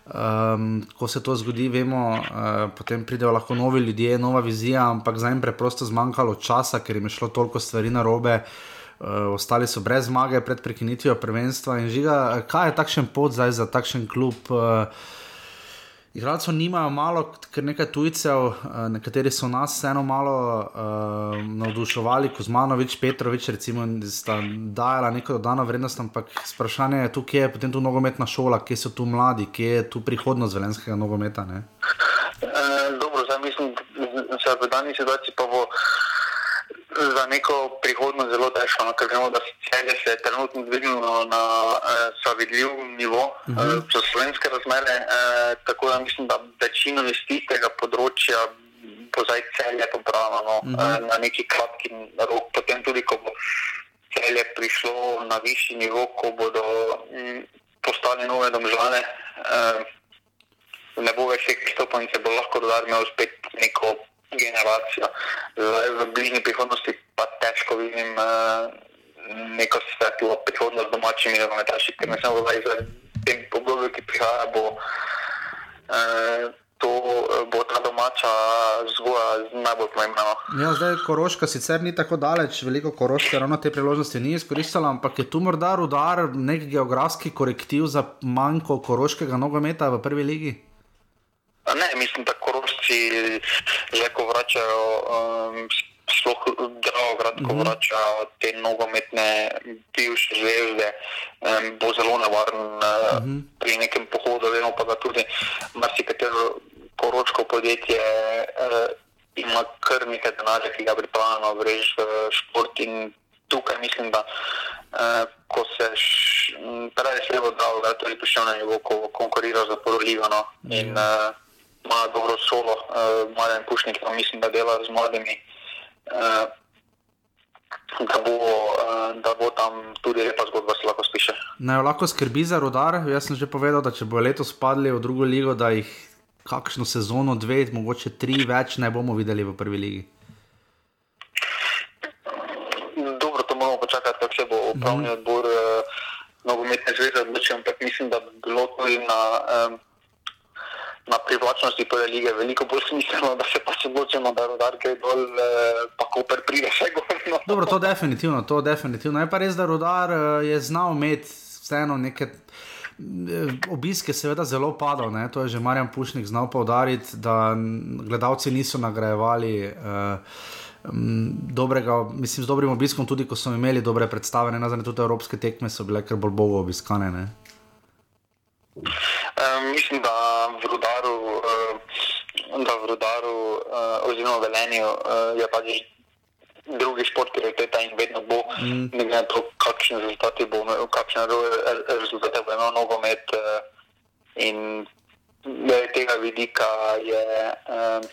Um, ko se to zgodi, vemo, uh, potem pridejo lahko novi ljudje, nova vizija, ampak za jim preprosto zmanjkalo časa, ker jim je šlo toliko stvari na robe. Uh, ostali so brez zmage pred prekinitvijo prvenstva. In žiga, kaj je takšen pot zdaj za takšen klub? Uh, Igralcev nimajo malo, ker nekaj tujcev, eh, nekateri so nas vseeno malo uh, navduševali, Kozmanovič, Petrovič, recimo, da sta dajala neko dodano vrednost, ampak vprašanje je kje je potem tu nogometna šola, kje so tu mladi, kje je tu prihodnost velenskega nogometa. E, dobro, zdaj mislim, da se v dani situaciji pa bo za neko prihodnost zelo težko, no, ker vemo, da se je trenutno dvignilo na uh, vidljiv nivo uh -huh. uh, za slovenske razmere. Uh, tako da mislim, da večino iz tistega področja bo zdaj celje popravljeno no, uh -huh. uh, na neki kratki rok. Potem tudi, ko bo celje prišlo na višji nivo, ko bodo um, postali nove domžale. Uh, Ne bo več teh stopnic, bo lahko dodaril spet neko generacijo. Zdaj, v bližnji prihodnosti pa težko vidim uh, neko svetlo prihodnost domačimi nogometaši, ker ne samo zdaj za tem pogledom, ki prihaja, bo, uh, to, bo ta domača zgoja najbolj pomembna. No. Ja, zdaj Koroška sicer ni tako daleč, veliko Koroške ravno te priložnosti ni izkoristila, ampak je tu morda rudar nek geografski korektiv za manjko koroškega nogometa v prvi ligi? Ne, mislim, da korošci že ko vračajo, um, sploh drago grad, ko mm -hmm. vračajo te nogometne bivše zvezde, um, bo zelo nevaren mm -hmm. pri nekem pohodu. Vemo pa, da tudi marsikatero koroško podjetje uh, ima kar nekaj denarja, ki ga pripravljamo v rež v šport in tukaj mislim, da uh, ko se prej slabo dal, da je to prišel na nivo, ko konkurira za poroligano. Mm -hmm ima dobro solo, uh, mladen pušnik, pa mislim, da dela z mladimi. Uh, da bo, uh, da bo tam tudi lepa zgodba, se lahko spiše. Naj lahko skrbi za rodar. Jaz sem že povedal, da če bo letos padli v drugo ligo, da jih kakšno sezono, dve, mogoče tri več ne bomo videli v prvi ligi. Dobro, to moramo počakati, kako se bo upravni mm. odbor uh, nogometne zveze odločil, ampak mislim, da bi bilo tudi na. Um, na privlačnosti prve lige veliko bolj smiselno, da se pač odločimo, da rodar gre dol, eh, pa ko pride še gorno. Dobro, to definitivno, to definitivno. Je pa res, da rodar eh, je znal imeti vseeno neke. Eh, obiske seveda zelo padal, ne? to je že Marjan Pušnik znal povdariti, da gledalci niso nagrajevali uh, dobrega, mislim, z dobrim obiskom, tudi ko so imeli dobre predstave, ne nazadnje tudi evropske tekme so bile kar bolj bogo obiskane. Ne? Um, mislim, da v rodaru, uh, da v rodaru uh, oziroma v Velenju uh, je pač drugi šport, ki je ta in vedno bo, mm. ne glede na to, kakšne rezultate bo imel, kakšne rezultate bo imel nogomet. Uh, in glede tega vidika je um,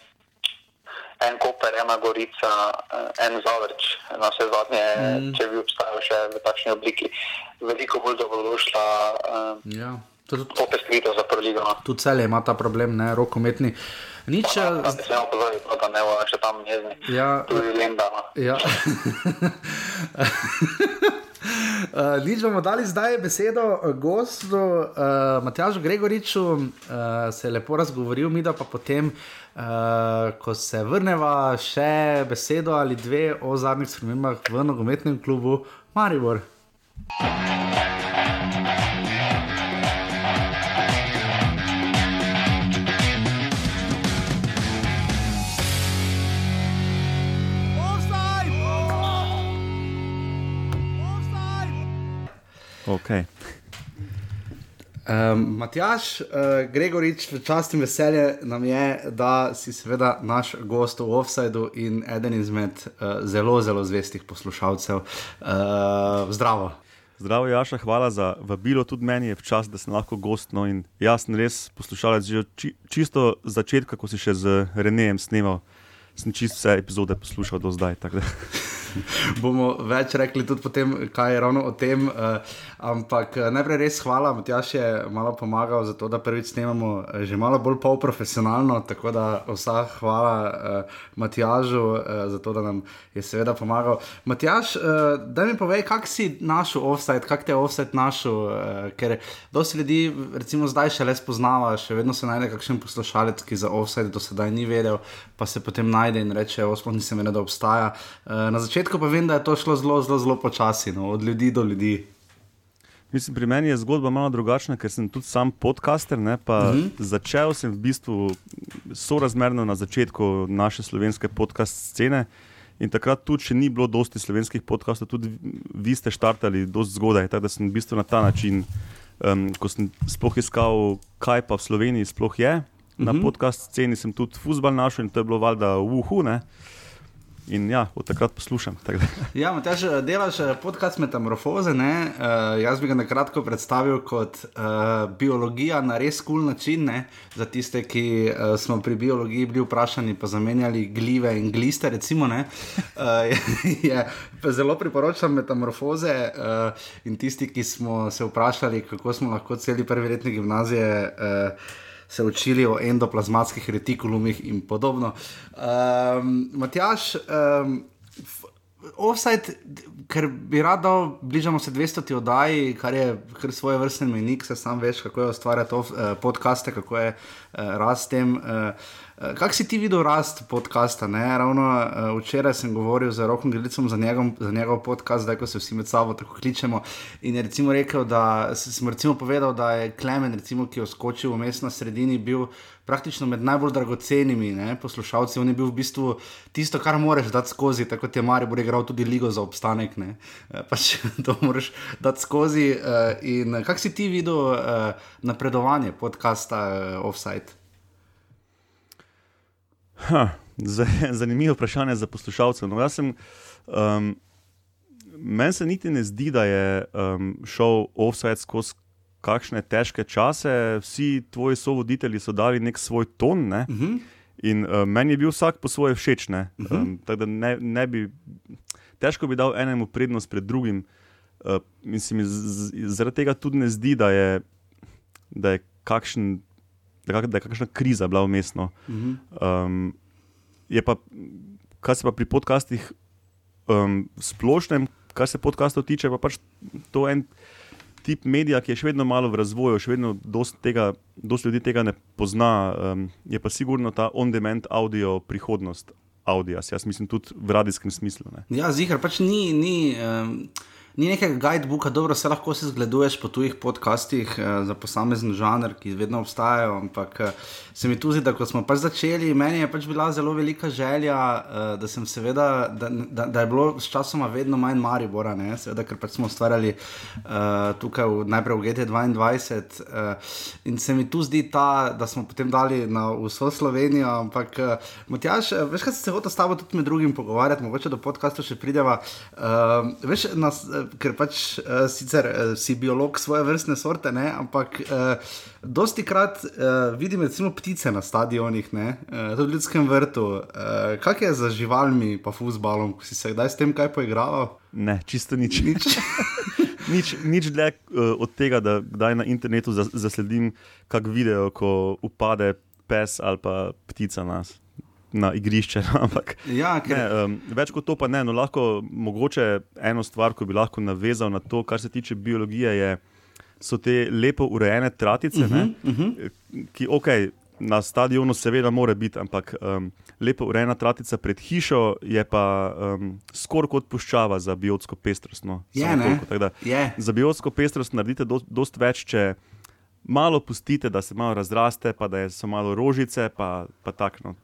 en koper, ena gorica, en zavrč, na vse zadnje, mm. če bi obstajal še v takšni obliki, veliko bolj dobrodošla. Um, yeah. Tudi to pestrito za prvo. No. Tudi celje ima ta problem, ne rokometni. Nič, ja, da se ne opozori, da ne bo še tam jezni. Ja, tudi Linda. No. Ja. Uh, nič bomo dali zdaj besedo gostu, uh, Matjažu Gregoriču, uh, se je lepo razgovoril, mi da pa potem, uh, ko se vrneva, še besedo ali dve o zadnjih spremembah v nogometnem klubu Maribor. Okay. Um, Matjaš, uh, Gregorič, čast in veselje nam je, da si seveda naš gost v Offsideu in eden izmed uh, zelo, zelo zvestih poslušalcev. Uh, zdravo. Zdravo, Jaša, hvala za vabilo. Tudi meni je čas, da sem lahko gost. No jaz sem res poslušalec že či, čisto začetka, ko si še z Renejem snimal. Sem čisto vse epizode poslušal do zdaj. bomo več rekli tudi potem, kaj je ravno o tem. Uh, ampak eh, najprej res hvala, Matjaš je malo pomagal za to, da prvič snemamo eh, že malo bolj polprofesionalno. Tako da vsa hvala uh, Matjažu uh, za to, da nam je seveda pomagal. Matjaš, uh, da mi povej, kak si našel offset, kak te je offset našel, uh, ker dosti ljudi, recimo zdaj še le spoznava, še vedno se najde kakšen poslušalec, ki za offset do sedaj ni vedel, pa se potem najde in reče, osmo nisem vedel, da obstaja. Uh, začetku pa vem, da je to šlo zelo, zelo, zelo počasi, no, od ljudi do ljudi. Mislim, pri meni je zgodba malo drugačna, ker sem tudi sam podcaster. Ne, uh mhm. -huh. Začel sem v bistvu sorazmerno na začetku naše slovenske podcast scene. In takrat tudi, če ni bilo dosti slovenskih podcastov, tudi vi ste štartali dosti zgodaj. Tako da sem v bistvu na ta način, um, ko sem sploh iskal, kaj pa v Sloveniji sploh je, na mhm. podcast sceni sem tudi fusbal našel in to je bilo valjda uhu. Uh, In ja, od takrat poslušam. ja, tež, delaš eh, podcast Metamorfoze. Uh, jaz bi ga na kratko predstavil kot uh, biologija na res kul cool način. Ne? Za tiste, ki uh, smo pri biologiji bili vprašani, pa zamenjali glive in gliste. Recimo, uh, je, je, zelo priporočam Metamorfoze uh, in tisti, ki smo se vprašali, kako smo lahko celi prvi letni gimnazije. Uh, se učili o endoplazmatskih retikulumih in podobno. Um, Matjaš, um, offside, ker bi rad dal, bližamo se 200 oddaji, kar je kar svoje vrstne menik, se sam veš, kako je ustvarjati uh, podcaste, kako je uh, rast tem. Eh, Kako si ti videl rast podcasta? Ne? Ravno uh, včeraj sem govoril z Rokom Gledicom za, za njegov podcast, zdaj ko se vsi med sabo tako kličemo. In je recimo rekel, da sem recimo povedal, da je Klemen, recimo, ki je skočil v mestno sredini, bil praktično med najbolj dragocenimi ne? poslušalci. On je bil v bistvu tisto, kar moraš dati skozi, tako kot je Mari bo igral tudi ligo za obstanek. Uh, pač to moraš dati skozi. Uh, in kako si ti videl uh, napredovanje podcasta uh, Offside? Ha, zanimivo vprašanje za poslušalce. No, um, Meni se niti ne zdi, da je um, šel offset skozi kakšne težke čase. Vsi tvoji sovoditelji so dali nek svoj ton. Ne? Uh mhm. -huh. In uh, meni je bil vsak po svoje všeč. Ne? Uh -huh. um, ne, ne bi, težko bi dal enemu prednost pred drugim. Uh, in se mi zaradi tega tudi ne zdi, da je, da je, kakšen, da kak, da je kakšna kriza bila vmesno. Um, je pa, kar se pa pri podcastih um, splošnem, kar se podcastov tiče, pa pač to en tip medija, ki je še vedno malo v razvoju, še vedno dosti ljudi tega ne pozna. Um, je pa sigurno ta on-demand audio prihodnost. Audija, jaz mislim tudi v radijskem smislu. Ne. Ja, zihar pač ni. ni um ni nekega guidebooka, dobro se lahko se zgleduješ po tujih podcastih uh, za posamezen žanr, ki vedno obstajajo. Ampak uh, se mi tudi, da ko smo pač začeli, meni je pač bila zelo velika želja, uh, da sem seveda, da, da, da je bilo s časoma vedno manj Maribora, ne? seveda, ker pač smo ustvarjali uh, tukaj v, najprej v GT2. Uh, in se mi tu zdi ta, da smo potem dali na vso Slovenijo. Ampak, uh, Matjaš, veš, kaj se hotel s tabo tudi med drugim pogovarjati, mogoče do podcasta še prideva. Uh, veš, nas, ker pač uh, sicer uh, si biolog svoje vrstne sorte, ne? ampak uh, dosti krat uh, vidim recimo ptice na stadionih, uh, tudi v ljudskem vrtu. Uh, kaj je za živalmi, pa fusbalom, ko si se kdaj s tem kaj poigraval? Ne, čisto nič. Nič, nič, nič dlje uh, od tega, da kdaj na internetu zasledim kak video, ko upade pes ali pa ptica nas na igrišče. Ampak, ja, ker... ne, um, več kot to, pa ne. No, lahko, mogoče eno stvar, ko bi lahko navezal na to, kar se tiče biologije, je, so te lepo urejene tratice, uh -huh, uh -huh. ki ok. Na stadionu, seveda, mora biti, ampak um, lepo urejena tratica pred hišo je pa um, skoraj kot puščava za biotsko pestrost. No. Yeah, za biotsko pestrost naredite dosti več, če malo pustite, da se malo razraste, pa da so malo rožice, pa, pa tako. No,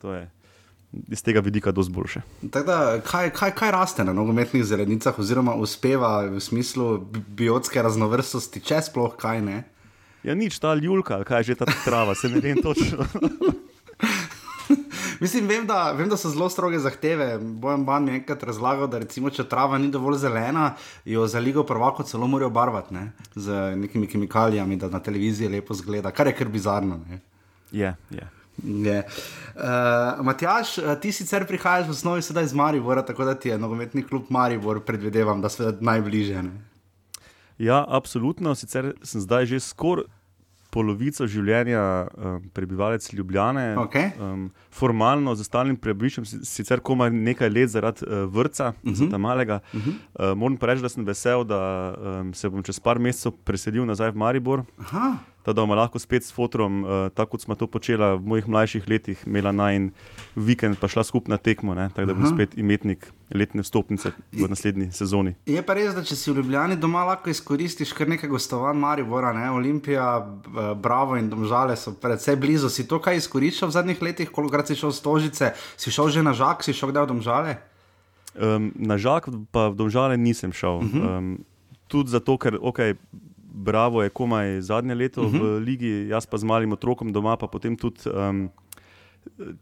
iz tega vidika dosti boljše. Da, kaj, kaj, kaj raste na nogometnih zelenicah, oziroma uspeva v smislu biotske raznovrstnosti, če sploh kaj ne? Ja, nič ta ljulka, kaj že ta trava, se ne vem točno. Mislim, vem da, vem, da so zelo stroge zahteve. Bojem ban mi enkrat razlagal, da recimo, če trava ni dovolj zelena, jo za ligo prvako celo morajo barvati ne? z nekimi kemikalijami, da na televiziji lepo zgleda, kar je kar bizarno. Je, yeah, je. Yeah. Yeah. Uh, Matjaš, eh, ti sicer prihajaš v osnovi sedaj iz Maribora, tako da ti je nogometni klub Maribor, predvidevam, da so najbližje. Ne? Ja, absolutno. Sicer sem zdaj že skoraj polovico življenja um, prebivalec Ljubljane. Okay. Um, formalno za stalnim prebivalcem, sicer komaj nekaj let zaradi uh, vrca, uh -huh. tam malega. Uh -huh. uh, moram pa reči, da sem vesel, da um, se bom čez par mesecev preselil nazaj v Maribor. Aha da bomo lahko spet s fotom, uh, tako kot smo to počeli v mojih mlajših letih, imela naj en vikend, pa šla skupna tekmo, ne, tako da bom spet imetnik letne vstopnice v naslednji sezoni. Je pa res, da če si v Ljubljani doma lahko izkoristiš kar nekaj gostovanj, Maribora, ne, Olimpija, Bravo in Domžale so predvsej blizu. Si to kaj izkoriščal v zadnjih letih, koliko si šel v Stožice, si šel že na Žak, si šel kdaj v Domžale? Um, na Žak pa v Domžale nisem šel. Uh -huh. um, tudi zato, ker okay, Bravo je komaj zadnje leto uh -huh. v mhm. ligi, jaz pa z malim otrokom doma, pa potem tudi, um,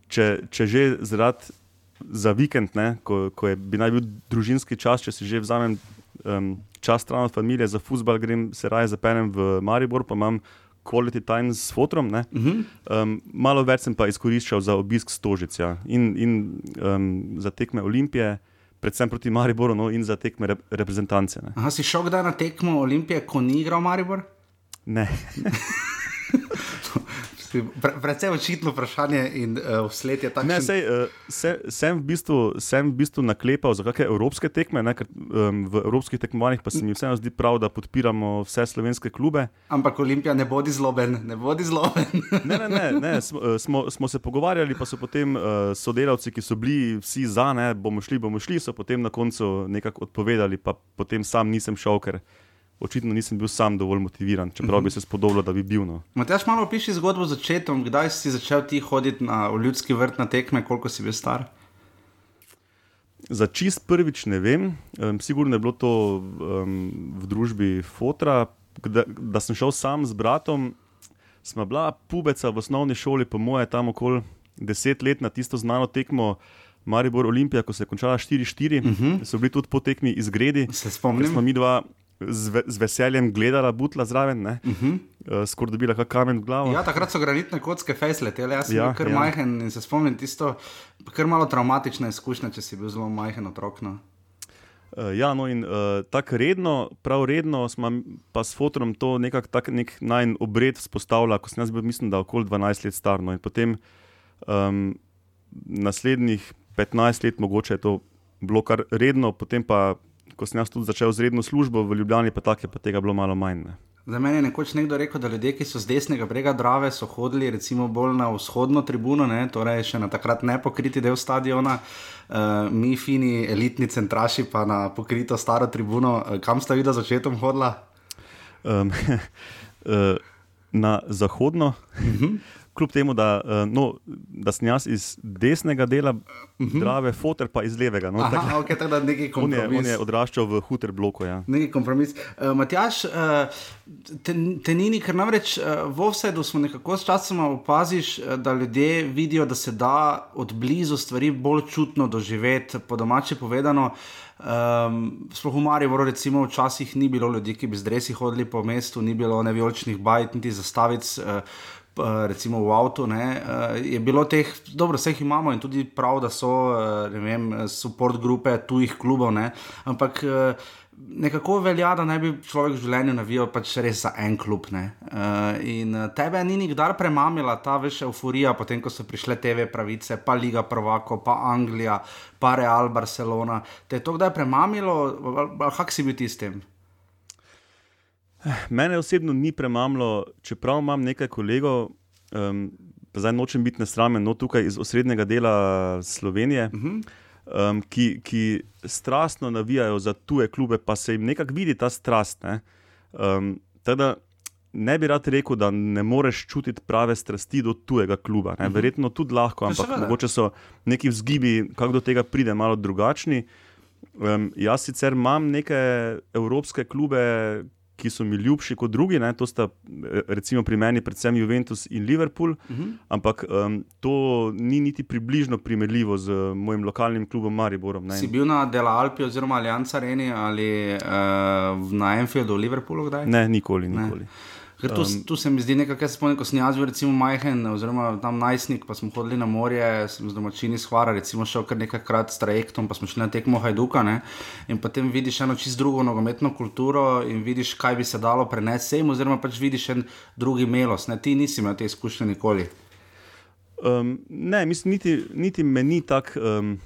če, če že zaradi za vikend, ne, ko, ko je, bi naj bil družinski čas, če si že vzamem um, čas stran od družine za futbol, grem se raje zapenem v Maribor, pa imam quality time s fotom. Uh -huh. um, malo več sem pa izkoriščal za obisk stožic ja. in, in um, za tekme Olimpije predvsem proti Mariboru no, in za tekme rep reprezentance. Aha, si šel kdaj na tekmo Olimpije, ko ni igral Maribor? Ne. Predvsem očitno vprašanje in uh, vsled je tako. Sej, uh, se, sem, v bistvu, sem v bistvu naklepal za kakšne evropske tekme, ne, ker, um, v evropskih tekmovanjih pa se mi vseeno zdi prav, da podpiramo vse slovenske klube. Ampak Olimpija ne bodi zloben, ne bodi zloben. ne, ne, ne, ne smo, uh, smo, smo se pogovarjali, pa so potem uh, sodelavci, ki so bili vsi za, ne, bomo šli, bomo šli, so potem na koncu nekako odpovedali, pa potem sam nisem šel, ker očitno nisem bil sam dovolj motiviran, čeprav bi se spodobilo, da bi bil. No. Matjaš, malo piši zgodbo z začetkom, kdaj si začel ti hoditi na ljudski vrt na tekme, koliko si bil star? Za čist prvič ne vem, um, sigurno je bilo to um, v družbi Fotra, da, da sem šel sam z bratom. Smo bila pubeca v osnovni šoli, po moje, tam okoli deset let na tisto znano tekmo. Maribor Olimpija, ko se je končala 4-4, uh -huh. so bili tudi po tekmi izgredi. Se spomnim. Smo mi dva z, ve, z veseljem gledala butla zraven, uh -huh. uh, skoraj dobila kak kamen v glavo. Ja, takrat so granitne kocke fejsle, jaz sem ja, bil kar ja. majhen in se spomnim tisto, kar malo traumatična izkušnja, če si bil zelo majhen otrok. No. Uh, ja, no, in uh, tako redno, prav redno smo pa s fotom to nekako tak nek najn obred vzpostavljali, ko sem jaz bil, mislim, da okoli 12 let star. No, in potem um, naslednjih 15 let, mogoče je to bilo kar redno, potem pa, ko sem jaz tudi začel z redno službo v Ljubljani, pa tako je pa tega bilo malo manj. Ne. Za mene je nekoč nekdo rekel, da ljudje, ki so z desnega brega Drave, so hodili recimo bolj na vzhodno tribuno, ne, torej še na takrat ne pokriti del stadiona, uh, mi, fini, elitni centraši, pa na pokrito staro tribuno. Uh, kam sta videla začetkom hodila? Um, uh, na zahodno. Uh -huh kljub temu, da, uh, no, da sem jaz iz desnega dela, uh mhm. -huh. drave, fotor pa iz levega. No, Aha, tak, okay, tak, nekaj on, je, on je odraščal v huter bloku. Ja. Nekaj kompromis. Uh, Matjaš, uh, te, te nini, ker namreč uh, v offsetu smo nekako s časom opaziš, da ljudje vidijo, da se da od blizu stvari bolj čutno doživeti, po domače povedano. Um, sploh v Mariboru, recimo, včasih ni bilo ljudi, ki bi z dresi hodili po mestu, ni bilo neviolčnih bajt, niti zastavic. Uh, Eh, recimo v avtu, ne, eh, je bilo teh, dobro, vse jih imamo in tudi prav, da so, eh, ne vem, support grupe tujih klubov, ne, ampak nekako velja, da naj bi človek v življenju navijal pač res za en klub. Ne. In tebe ni nikdar premamila ta veš euforija, potem ko so prišle TV pravice, pa Liga Prvako, pa Anglija, pa Real Barcelona. Te je to kdaj premamilo, kak si bil tistem? Mene osebno ni premamlo, čeprav imam nekaj kolegov, um, zdaj nočem biti nesramen, no tukaj iz osrednjega dela Slovenije, uh -huh. um, ki, ki strastno navijajo za tuje klube, pa se jim nekako vidi ta strast. Ne, um, teda, ne bi rad rekel, da ne moreš čutiti prave strasti do tujega kluba. Uh mhm. -huh. Verjetno tudi lahko, ampak mogoče so neki vzgibi, kako do tega pride, malo drugačni. Um, jaz sicer imam neke evropske klube, ki so mi ljubši kot drugi. Ne? To sta eh, recimo pri meni predvsem Juventus in Liverpool, uh mhm. -huh. ampak um, to ni niti približno primerljivo z mojim lokalnim klubom Mariborom. Ne? Si bil na Dela Alpi oziroma Allianz Areni ali uh, na Enfieldu v Liverpoolu kdaj? Ne, nikoli, nikoli. Ne. Ker tu, um, tu se mi zdi nekaj, kar se spomnim, ko sem jaz bil recimo majhen, oziroma tam najstnik, pa smo hodili na morje, sem z domačini shvara, recimo šel kar nekajkrat s trajektom, pa smo šli na tekmo Hajduka. Ne? In potem vidiš eno čist drugo nogometno kulturo in vidiš, kaj bi se dalo prenesti, oziroma pač vidiš en drugi melos. Ne? Ti nisi imel te izkušnje nikoli. Um, ne, mislim, niti, niti meni tako. Um,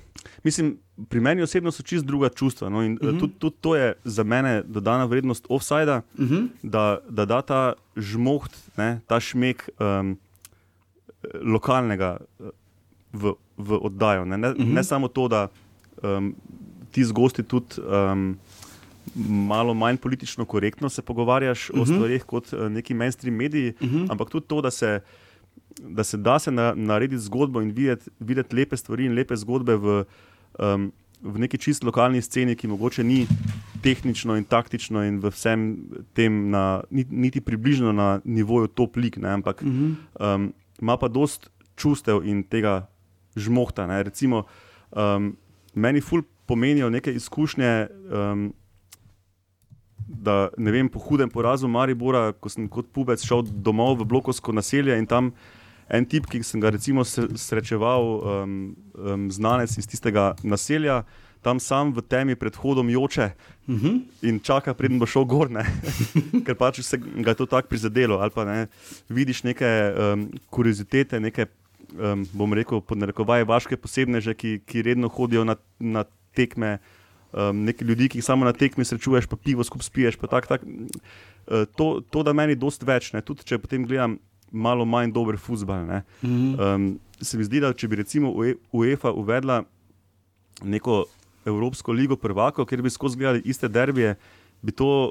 mislim, pri meni osebno so čist druga čustva. No, in uh -huh. tudi, tudi to je za mene dodana vrednost offsajda, uh -huh. da, da da ta žmoht, ne, ta šmek um, lokalnega v, v oddajo. Ne, ne, uh -huh. ne samo to, da um, ti z gosti tudi. Um, Malo manj politično korektno se pogovarjaš uh -huh. o mhm. stvarih kot uh, neki mainstream mediji, uh -huh. ampak tudi to, da se, da se da se na, narediti zgodbo in videti, videti lepe stvari in lepe zgodbe v, um, v neki čist lokalni sceni, ki mogoče ni tehnično in taktično in v vsem tem, na, niti približno na nivoju top ne, ampak mhm. um, ima pa dost čustev in tega žmohta. Ne. Recimo, um, meni ful pomenijo neke izkušnje. Um, Da, ne vem, po hudem porazu Maribora, ko sem kot pubec šel domov v blokovsko naselje in tam en tip, ki sem ga recimo srečeval, um, um, znanec iz tistega naselja, tam sam v temi pred hodom joče uh mhm. -huh. in čaka, preden bo šel gor, ker pač se ga je to tako prizadelo. Ali pa ne, vidiš neke um, kuriozitete, neke, um, bom rekel, podnarekovaje vaške posebneže, ki, ki redno hodijo na, na tekme. Um, Nekaj ljudi, ki jih samo na tekmi srečuješ, pa pivo skupaj spiješ. Tak, tak. Uh, to, to da meni dosta več. Ne. Tudi če potem gledam malo manj dober futbol. Mm -hmm. um, se mi zdi, da če bi recimo UEFA uvedla neko Evropsko ligo prvakov, kjer bi skozi gledali iste derbije, bi to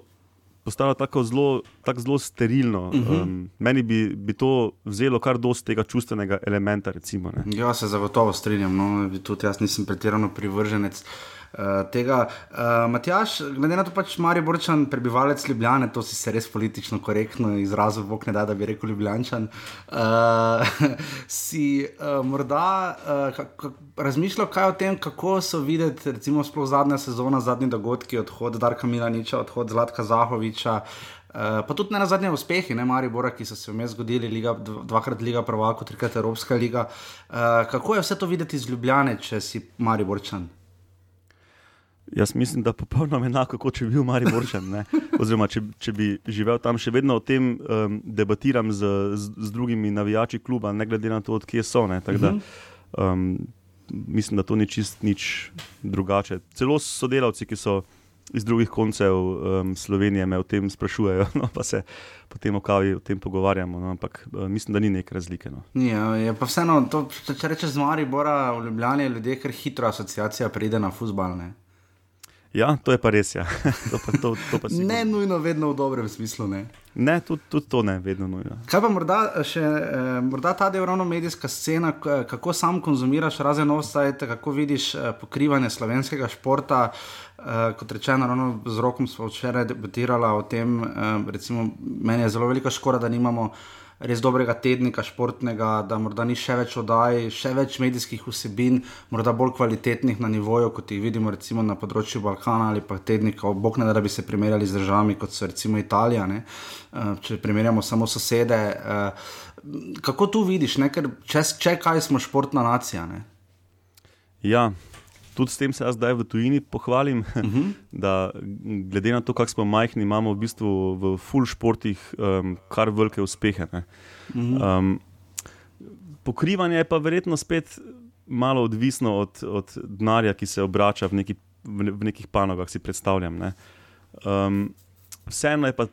postalo tako zelo, tako zelo sterilno. Mm -hmm. um, meni bi, bi to vzelo kar dosti tega čustvenega elementa. Recimo, ja, se zagotovo strinjam. No, tudi jaz nisem pretirano privrženec. Uh, tega. Uh, Matjaš, glede na to, pač Marijo Borčan, prebivalec Ljubljane, to si se res politično korektno izrazil, bog ne da, da bi rekel Ljubljančan. Uh, si uh, morda uh, razmišljal kaj o tem, kako so videti, recimo, sploh zadnja sezona, zadnji dogodki, odhod Darka Milaniča, odhod Zlatka Zahoviča. Uh, pa tudi ne na zadnje uspehe, ne Maribora, ki so se vmes zgodili, liga, dvakrat Liga Prvaka, trikrat Evropska liga. Uh, kako je vse to videti iz Ljubljane, če si Mariborčan? Jaz mislim, da je popolnoma enako, kot če bi bil Mariborčan. ne. Oziroma, če, če bi živel tam, še vedno o tem um, debatiram z, z, z drugimi navijači kluba, ne glede na to, odkje so. Da, um, mislim, da to ni čist nič drugače. Celo sodelavci, ki so iz drugih koncev um, Slovenije, me o tem sprašujejo, no, pa se potem o kavi o tem pogovarjamo. No, ampak uh, mislim, da ni neke razlike. No. Ja, je pa vseeno, to, če- če rečeš z Maribora v Ljubljani, ljudje kar hitro asociacija pride na futbal. Ne, Ja, to je pa res. Ja. to pa, to, to pa ne sigurno. nujno vedno v dobrem smislu. Ne. ne tudi, tudi to ne, vedno nujno. Kaj pa morda še, eh, morda ta del ravno medijska scena, k- kako sam konzumiraš razen offside, kako vidiš eh, pokrivanje slovenskega športa. Eh, kot rečeno, ravno z rokom smo včeraj debatirali o tem, eh, recimo, meni je zelo velika škoda, da nimamo res dobrega tednika športnega, da morda ni še več oddaj, še več medijskih vsebin, morda bolj kvalitetnih na nivoju, kot jih vidimo recimo na področju Balkana ali pa tednika, bog ne da, da bi se primerjali z državami, kot so recimo Italija, ne? Eh, če primerjamo samo sosede. eh, Kako tu vidiš, ne? ker če, če kaj smo športna nacija? Ne? Ja, tudi s tem se jaz zdaj v tujini pohvalim, uh -huh. da glede na to, kako smo majhni, imamo v bistvu v full športih um, kar velike uspehe. ne. Um, pokrivanje je pa verjetno spet malo odvisno od, od denarja, ki se obrača v, neki, v, v nekih panogah, si predstavljam. ne. Um, vseeno je pa.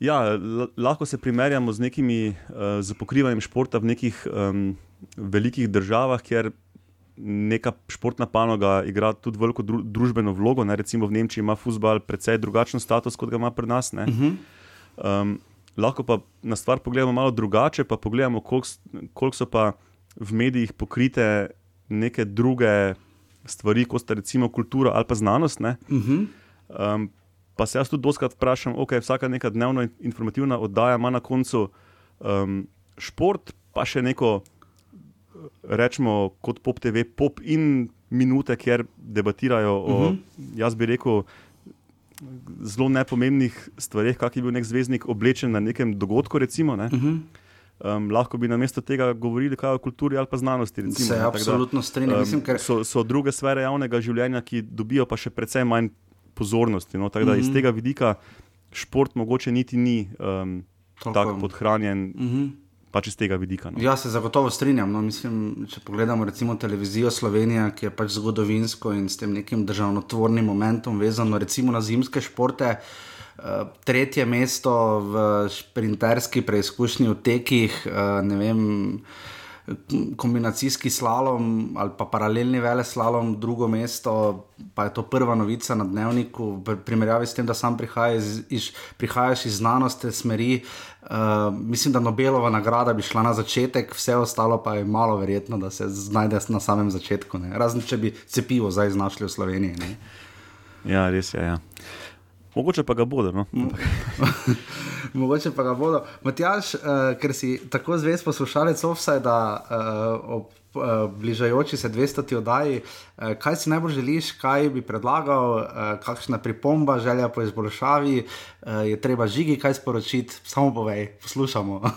Ja, lahko se primerjamo z, nekimi, uh, z pokrivanjem športa v nekih um, velikih državah, kjer neka športna panoga igra tudi veliko dru družbeno vlogo. Ne? Recimo v Nemčiji ima futbol precej drugačen status, kot ga ima pri nas. ne. Um, lahko pa na stvar pogledamo malo drugače, pa pogledamo, koliko koliko so pa v medijih pokrite neke druge stvari, kot sta recimo kultura ali pa znanost. ne. Um, pa se jaz tudi doskrat vprašam, ok, vsaka neka dnevno in- informativna oddaja ima na koncu um, šport, pa še neko, rečemo, kot pop TV, pop in minute, kjer debatirajo o, uh -huh. jaz bi rekel, zelo nepomembnih stvareh, kak je bil nek zvezdnik oblečen na nekem dogodku. Recimo, ne. uh -huh. um, lahko bi namesto tega govorili o kulturi ali pa znanosti. Recimo, Se ne, absolutno strinjam. Mislim, ker- so, so druge sfere javnega življenja, ki dobijo pa še precej manj pozornosti. No? Tako da iz tega vidika šport mogoče niti ni um, tako podhranjen, pač iz tega vidika. No? Ja, se zagotovo strinjam. No, mislim, če pogledamo recimo televizijo Slovenije, ki je pač zgodovinsko in s tem nekim državotvornim momentom vezano, recimo na zimske športe. eh, Tretje mesto v sprinterski preizkušnji v tekih, eh, ne vem, kombinacijski slalom ali pa paralelni vele slalom, drugo mesto, pa je to prva novica na dnevniku, v primerjavi s tem, da sam prihaja iz, iz, prihajaš iz znanosti, smeri. Uh, mislim, da Nobelova nagrada bi šla na začetek, vse ostalo pa je malo verjetno, da se znajde na samem začetku. Ne? Razen če bi cepivo zdaj znašli v Sloveniji. Ne? Ja, res je. Ja. Mogoče pa ga bodo. No? Mogoče pa ga bodo. Matjaš, uh, ker si tako zvest poslušalec Offsajda uh, ob uh, bližajoči se 200. oddaji, uh, kaj si najbolj želiš, kaj bi predlagal, uh, kakšna pripomba, želja po izboljšavi, uh, je treba žigi kaj sporočiti, samo povej, poslušamo.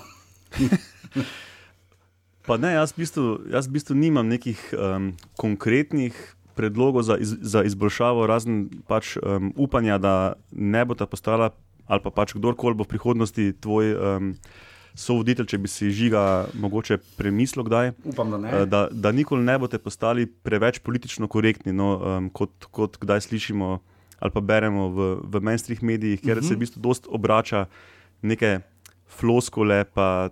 Pa ne, jaz v bistvu, jaz v bistvu nimam nekih um, konkretnih predlogov za, iz, za izboljšavo, razen pač um, upanja, da ne bo ta postala, ali pa pač kdorkoli bo v prihodnosti tvoj um, sovoditelj, če bi si žiga mogoče premislil kdaj. Upam, da ne. eh, Da, da nikoli ne boste postali preveč politično korektni, no, um, kot, kot kdaj slišimo ali pa beremo v, v mainstream medijih, kjer uh -huh. se v bistvu dosta obrača neke floskole, pa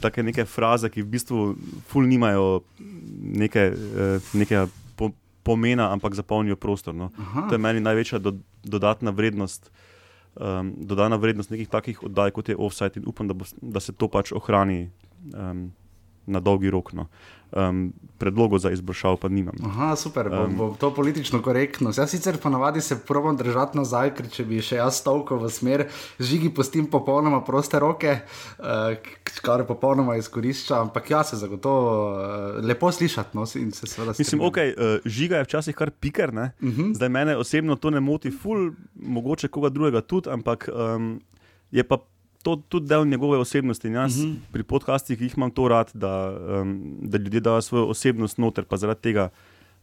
take neke fraze, ki v bistvu ful nimajo neke, eh, nekega po, pomena, ampak zapolnijo prostor. No. To je meni največja do, dodatna vrednost. Um, dodana vrednost nekih takih oddaj, kot je offside, in upam, da, bo, da se to pač ohrani um, na dolgi rok. No. Um, predlogov za izboljšavo pa nimam. Aha, super, bo, bo to politično korektno. Jaz sicer ponavadi se probam držati nazaj, ker če bi še jaz stavkal v smer, žigi pustim popolnoma proste roke, uh, kar popolnoma izkorišča, ampak ja, se zagotovo uh, lepo slišati. No, in se Mislim, ok, uh, žiga je včasih kar piker, uh -huh. zdaj mene osebno to ne moti, ful, mogoče koga drugega tudi, ampak um, je pa to tudi del njegove osebnosti. In jaz uh -huh. pri podcastih jih imam to rad, da, um, da ljudje dajo svojo osebnost noter, pa zaradi tega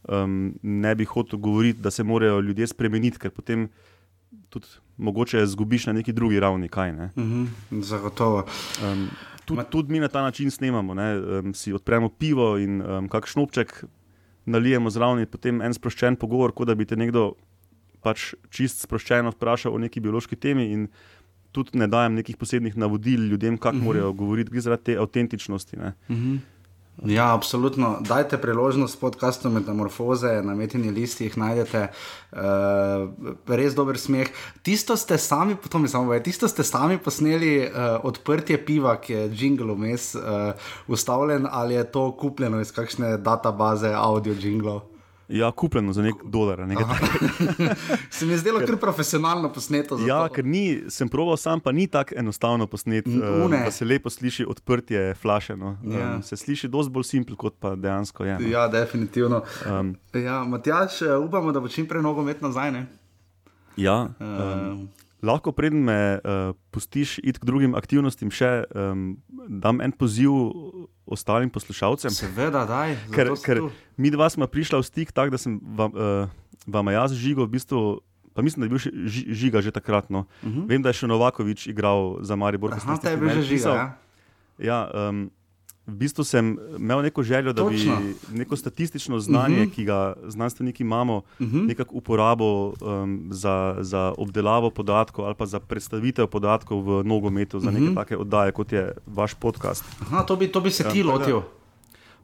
um, ne bi hotel govoriti, da se morajo ljudje spremeniti, ker potem tudi mogoče zgubiš na neki drugi ravni. Kaj, ne? uh -huh, zagotovo. Um, tudi, tudi mi na ta način snemamo. Um, si odpremo pivo in um, kakšen obček nalijemo zraven, potem en sproščen pogovor, kot da bi te nekdo pač čist sproščeno vprašal o neki biološki temi. In tudi ne dajem nekih posebnih navodil ljudem, kako uh -huh. morajo govoriti, zaradi te avtentičnosti. Uh -huh. Ja, absolutno. Dajte priložnost podkastu Metamorfoze, na metini listi jih najdete. Uh, res dober smeh. Tisto ste sami, potom samo povedal, tisto ste sami posneli uh, odprtje piva, ki je jingle vmes uh, ustavljen, ali je to kupljeno iz kakšne databaze audio jinglov? Ja, kupljeno za nek dolar. se mi je zdelo kar profesionalno posneto. Ja, ker ni, sem proval sam, pa ni tako enostavno posnet, um, da se lepo sliši odprtje flašeno. Ja. Um, se sliši dosti bolj simpel, kot pa dejansko je. No. Ja, definitivno. Um, ja, Matjaš, eh, upamo, da bo čim prej nogomet nazaj. Ne? Ja. Um, Lahko, preden me uh, pustiš iti k drugim aktivnostim, še um, dam en poziv ostalim poslušalcem. Seveda, da je. Ker, ker mi dva smo prišli v stik tako, da sem vam, uh, vam jaz žigal, v bistvu, pa mislim, da je bil še žiga že takrat. No. Uh mhm. -huh. Vem, da je še Novakovič igral za Maribor. Aha, te je bil že žiga. Ja, ja um, v bistvu sem imel neko željo, da Točno. bi neko statistično znanje, uh mhm. -huh. ki ga znanstveniki imamo, uh mhm. -huh. nekako uporabo um, za, za obdelavo podatkov ali pa za predstavitev podatkov v nogometu, za uh -huh. neke mhm. take oddaje, kot je vaš podcast. Aha, to, bi, to bi se ja, ti lotil.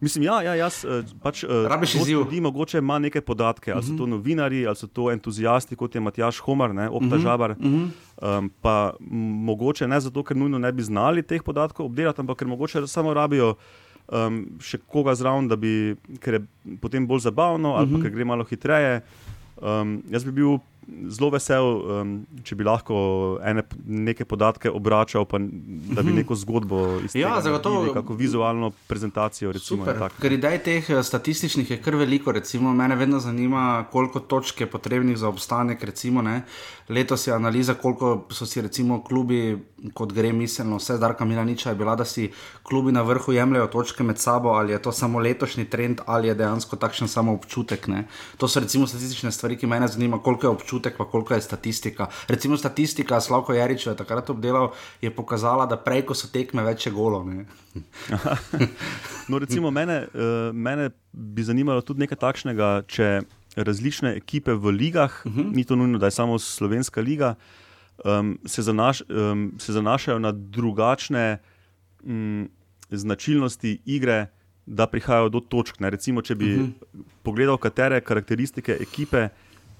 Mislim, ja, ja, jaz eh, pač eh, rabiš izziv. Ljudi mogoče ima neke podatke, ali uh -huh. so to novinari, ali so to entuzijasti, kot je Matjaš Homar, ne, Opta uh -huh. Žabar. Uh -huh. um, pa mogoče ne zato, ker nujno ne bi znali teh podatkov obdelati, ampak ker mogoče samo rabijo um, še koga zraven, da bi, ker je potem bolj zabavno, ali uh -huh. pa ker gre malo hitreje. Um, jaz bi bil zelo vesel, um, če bi lahko ene, nekaj podatke obračal, pa, da bi mhm. neko zgodbo izdelal. Ja, zagotovo. Kako vizualno prezentacijo. Recimo, Ker idej teh eh, statističnih je kar veliko. Recimo, mene vedno zanima, koliko točk je potrebnih za obstanek. Recimo, Letos je analiza, koliko so si recimo klubi, kot gre miselno, vse Darka Milaniča je bila, da si klubi na vrhu jemljajo točke med sabo, ali je to samo letošnji trend, ali je dejansko takšen samo občutek. Ne? To so recimo statistične stvari, ki me zanima, koliko je občutek, pa koliko je statistika. Recimo statistika, Slavko Jarič je takrat obdelal, je pokazala, da prej, ko so tekme, več je golo. no, recimo mene, uh, mene bi zanimalo tudi nekaj takšnega, če različne ekipe v ligah, uh mhm. -huh. ni to nujno, da je samo slovenska liga, um, se, zanaš, um, se zanašajo na drugačne um, značilnosti igre, da prihajajo do točk. Ne? Recimo, če bi uh mhm. -huh. pogledal, katere karakteristike ekipe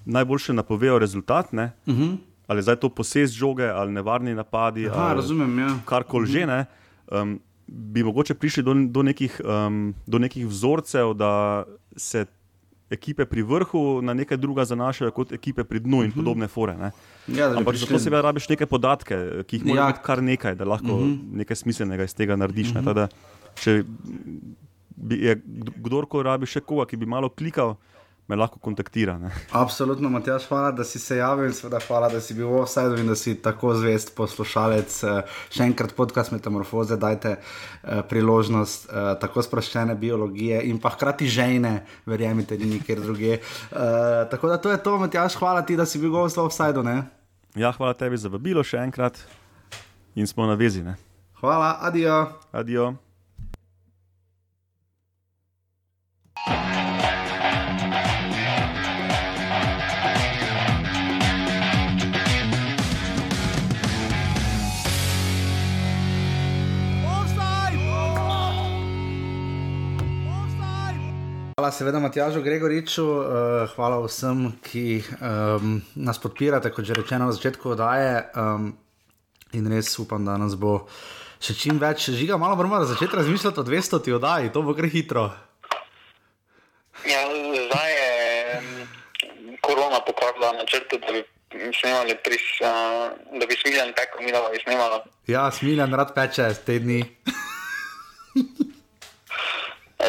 najboljše napovejo rezultat. Uh mhm. -huh. Ali zdaj to posest žoge, ali nevarni napadi, Aha, ali razumem, ja. karkoli uh -huh. že ne. Um, bi mogoče prišli do, do, nekih, um, do nekih vzorcev, da se ekipe pri vrhu na nekaj druga zanašajo kot ekipe pri dnu in mhm. podobne fore. Ja, Ampak prišli... zato seveda rabiš neke podatke, ki jih ja. imeti kar nekaj, da lahko uh mhm. -huh. nekaj smiselnega iz tega narediš. Uh -huh. Tada, če je kdorkoli rabi še koga, ki bi malo klikal, me lahko kontaktira. Ne. Absolutno, Matjaš, hvala, da si se javil in seveda hvala, da si bil v offsajdu in da si tako zvest poslušalec. Eh, še enkrat podcast Metamorfoze, dajte eh, priložnost eh, tako sproščene biologije in pa hkrati žejne, verjemite, ni nikjer druge. Tako da to je to, Matjaš, hvala ti, da si bil v offsajdu. Ja, hvala tebi za vabilo še enkrat in smo na vezi. Ne. Hvala, adijo. Adijo. Hvala, seveda, Matjažu Gregoriču, uh, hvala vsem, ki um, nas podpirate, kot že rečeno na začetku oddaje. Um, in res upam, da nas bo še čim več žiga. Malo moramo začeti razmišljati o 200 oddaji, to bo gre hitro. Ja, zdaj je korona pokvarila načrte, da bi snimali, pris, uh, da bi peko, mi da bi snimali. Ja, smiljen rad peče te dni.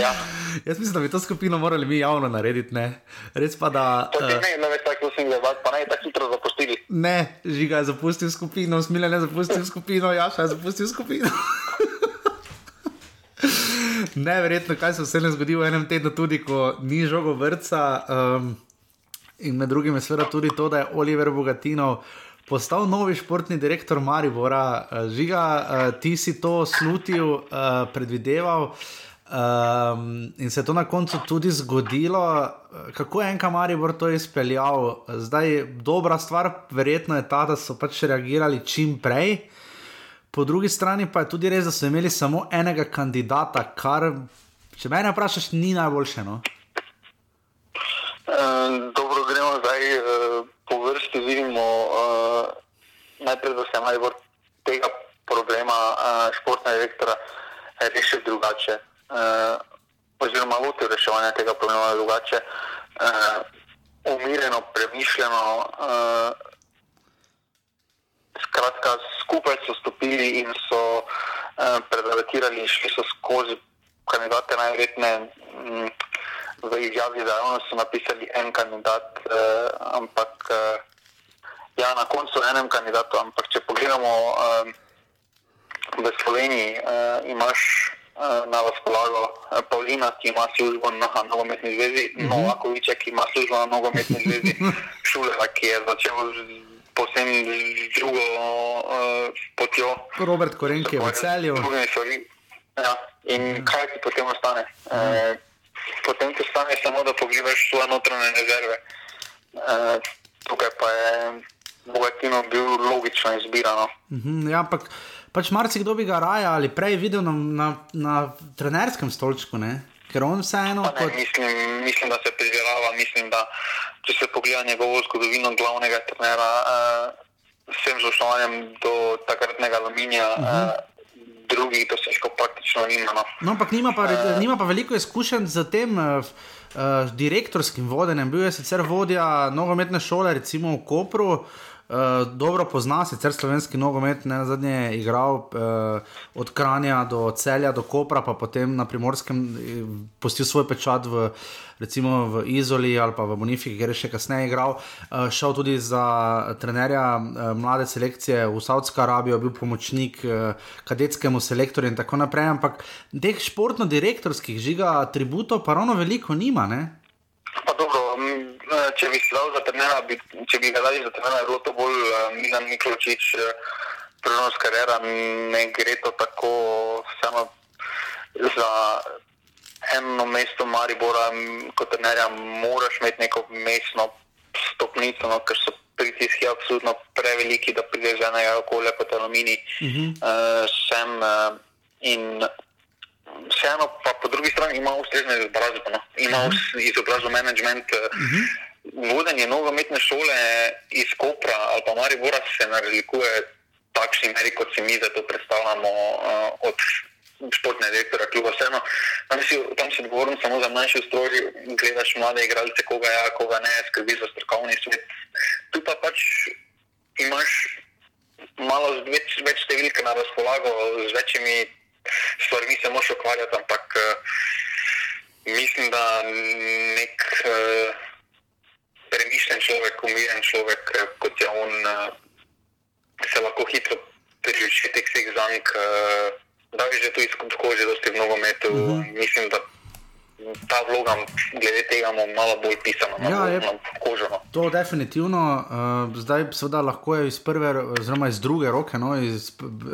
Ja. Jaz mislim, da bi to skupino morali mi javno narediti. Ne? Res pa da. Uh, ne, ne, ne, tako sem gledal, pa ne tako hitro zapustili. Ne, žiga je zapustil skupino, smiljen je zapustil skupino, Jaša je zapustil skupino. Neverjetno, kaj se vse ne zgodi v enem tednu, tudi ko ni žogo vrca. Um, in med drugim je seveda tudi to, da je Oliver Bogatinov postal novi športni direktor Maribora. Uh, žiga, uh, ti si to slutil, uh, predvideval. Um, in se je to na koncu tudi zgodilo, kako je enka Maribor to izpeljal. Zdaj, dobra stvar, verjetno je ta, da so pač reagirali čim prej. Po drugi strani pa je tudi res, da so imeli samo enega kandidata, kar, če me vprašaš, ni najboljše. No? Uh, dobro, gremo zdaj uh, po vrsti. Vidimo uh, najprej, da se je Maribor tega problema uh, športnega direktora rešil drugače uh, oziroma lotil reševanja tega problema drugače, uh, umirjeno, premišljeno. Uh, skratka, skupaj so stopili in so uh, predavatirali, šli so skozi kandidate najverjetneje. Um, V izjavi za javnost so napisali en kandidat, eh, ampak eh, ja, na koncu enem kandidatu. Ampak če pogledamo eh, v Sloveniji, eh, imaš na razpolago eh, Pavlina, ki ima službo na nogometni zvezi, uh -huh. Novakoviča, ki ima službo na nogometni zvezi, Šulera, ki je začel posebno z drugo uh, potjo. Robert Korenki je v celju. Ja. In -huh. kaj ti potem ostane? -huh. uh, potem ti ostane samo, da pogledaš svoje notranje rezerve. Uh, tukaj pa je Bogatino bil logično izbirano. -huh. ja, ampak pač marsikdo bi ga raje ali prej videl na, na, na trenerskem stolčku. Ne? Ker on vseeno. Ne, kot... mislim, mislim, da se prizirava. Mislim, da če se pogleda njegovo zgodovino glavnega trenera, uh, vsem zošnovanjem do takratnega aluminija. Uh -huh. uh, Drugih dosežkov praktično nima. No. No, ampak nima pa, uh, nima pa veliko izkušenj z tem uh, uh, direktorskim vodenjem. Bil je sicer vodja nogometne šole, recimo v Kopru, uh, Uh, dobro pozna sicer slovenski nogomet, ne zadnje je igral uh, od Kranja do Celja, do Kopra, pa potem na primorskem eh, postil svoj pečat v, recimo v Izoli ali pa v Bonifiki, kjer je še kasneje igral. Uh, šel tudi za trenerja uh, mlade selekcije v Saudsko Arabijo, bil pomočnik uh, kadetskemu selektorju in tako naprej. Ampak teh športno-direktorskih žiga atributov pa ravno veliko nima. Ne? Pa dobro, če bi šel za trenera, bi, če bi ga dali za trenera, je bilo to bolj uh, Milan Mikločič, uh, prenos karjera, ne gre to tako samo za eno mesto Maribora, kot trenerja, moraš imeti neko mestno stopnico, no, ker so pritiski absolutno preveliki, da prideš z enega okolja kot alumini uh -huh. uh, sem. Uh, in vseeno pa po drugi strani ima ustrezno izobrazbo, no? ima uh -huh. izobrazbo management. Uh -huh. Vodenje nogometne šole iz Kopra ali pa Maribora se ne razlikuje v takšni meri, kot si mi, da to predstavljamo uh, od športne direktora kluba. Vseeno, tam si, tam si odgovoren samo za mlajši stroj, gledaš mlade igralce, koga ja, koga ne, skrbi za strokovni svet. Tu pa pač imaš malo več, več številk na razpolago z večjimi stvarmi se moraš ukvarjati, ampak uh, mislim, da nek uh, premišljen človek, umiren človek, uh, kot je on, uh, se lahko hitro priuči teh vseh zank. Uh, da bi že tu izkušnjo, da ste v nogometu, uh mhm. -huh. mislim, da ta vloga, glede tega, malo bolj pisana, malo ja, bolj kožena. To je definitivno. Uh, zdaj, seveda, lahko je iz prve, oziroma iz druge roke, no, iz,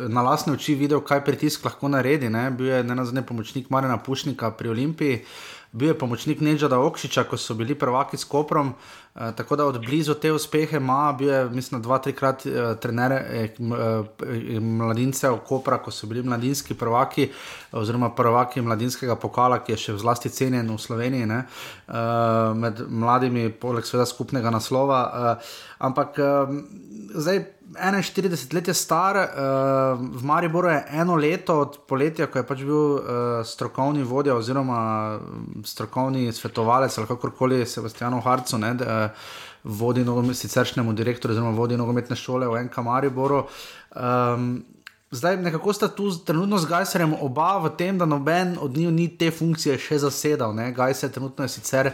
na lasne oči videl, kaj pritisk lahko naredi. Ne. Bil je ne nazadnje pomočnik Marina Pušnika pri Olimpiji. Uh, bil je pomočnik Nežada Okšiča, ko so bili prvaki s Koprom. Uh, tako da od blizu te uspehe ima, bil je, mislim, dva, trikrat uh, trener eh, eh, mladincev Kopra, ko so bili mladinski prvaki, oziroma prvaki mladinskega pokala, ki je še zlasti cenjen v Sloveniji, uh, med mladimi, poleg sveda skupnega naslova. Uh, ampak uh, zdaj. 41 let je star, uh, v Mariboru je eno leto od poletja, ko je pač bil uh, strokovni vodja oziroma mm, strokovni svetovalec ali kakorkoli Sebastianu Harcu, ne, da, uh, vodi siceršnjemu direktorju oziroma vodi nogometne šole v NK Mariboru. Um, zdaj nekako sta tu trenutno z Gajserjem oba v tem, da noben od njih ni te funkcije še zasedal. Gajser trenutno je sicer. Eh,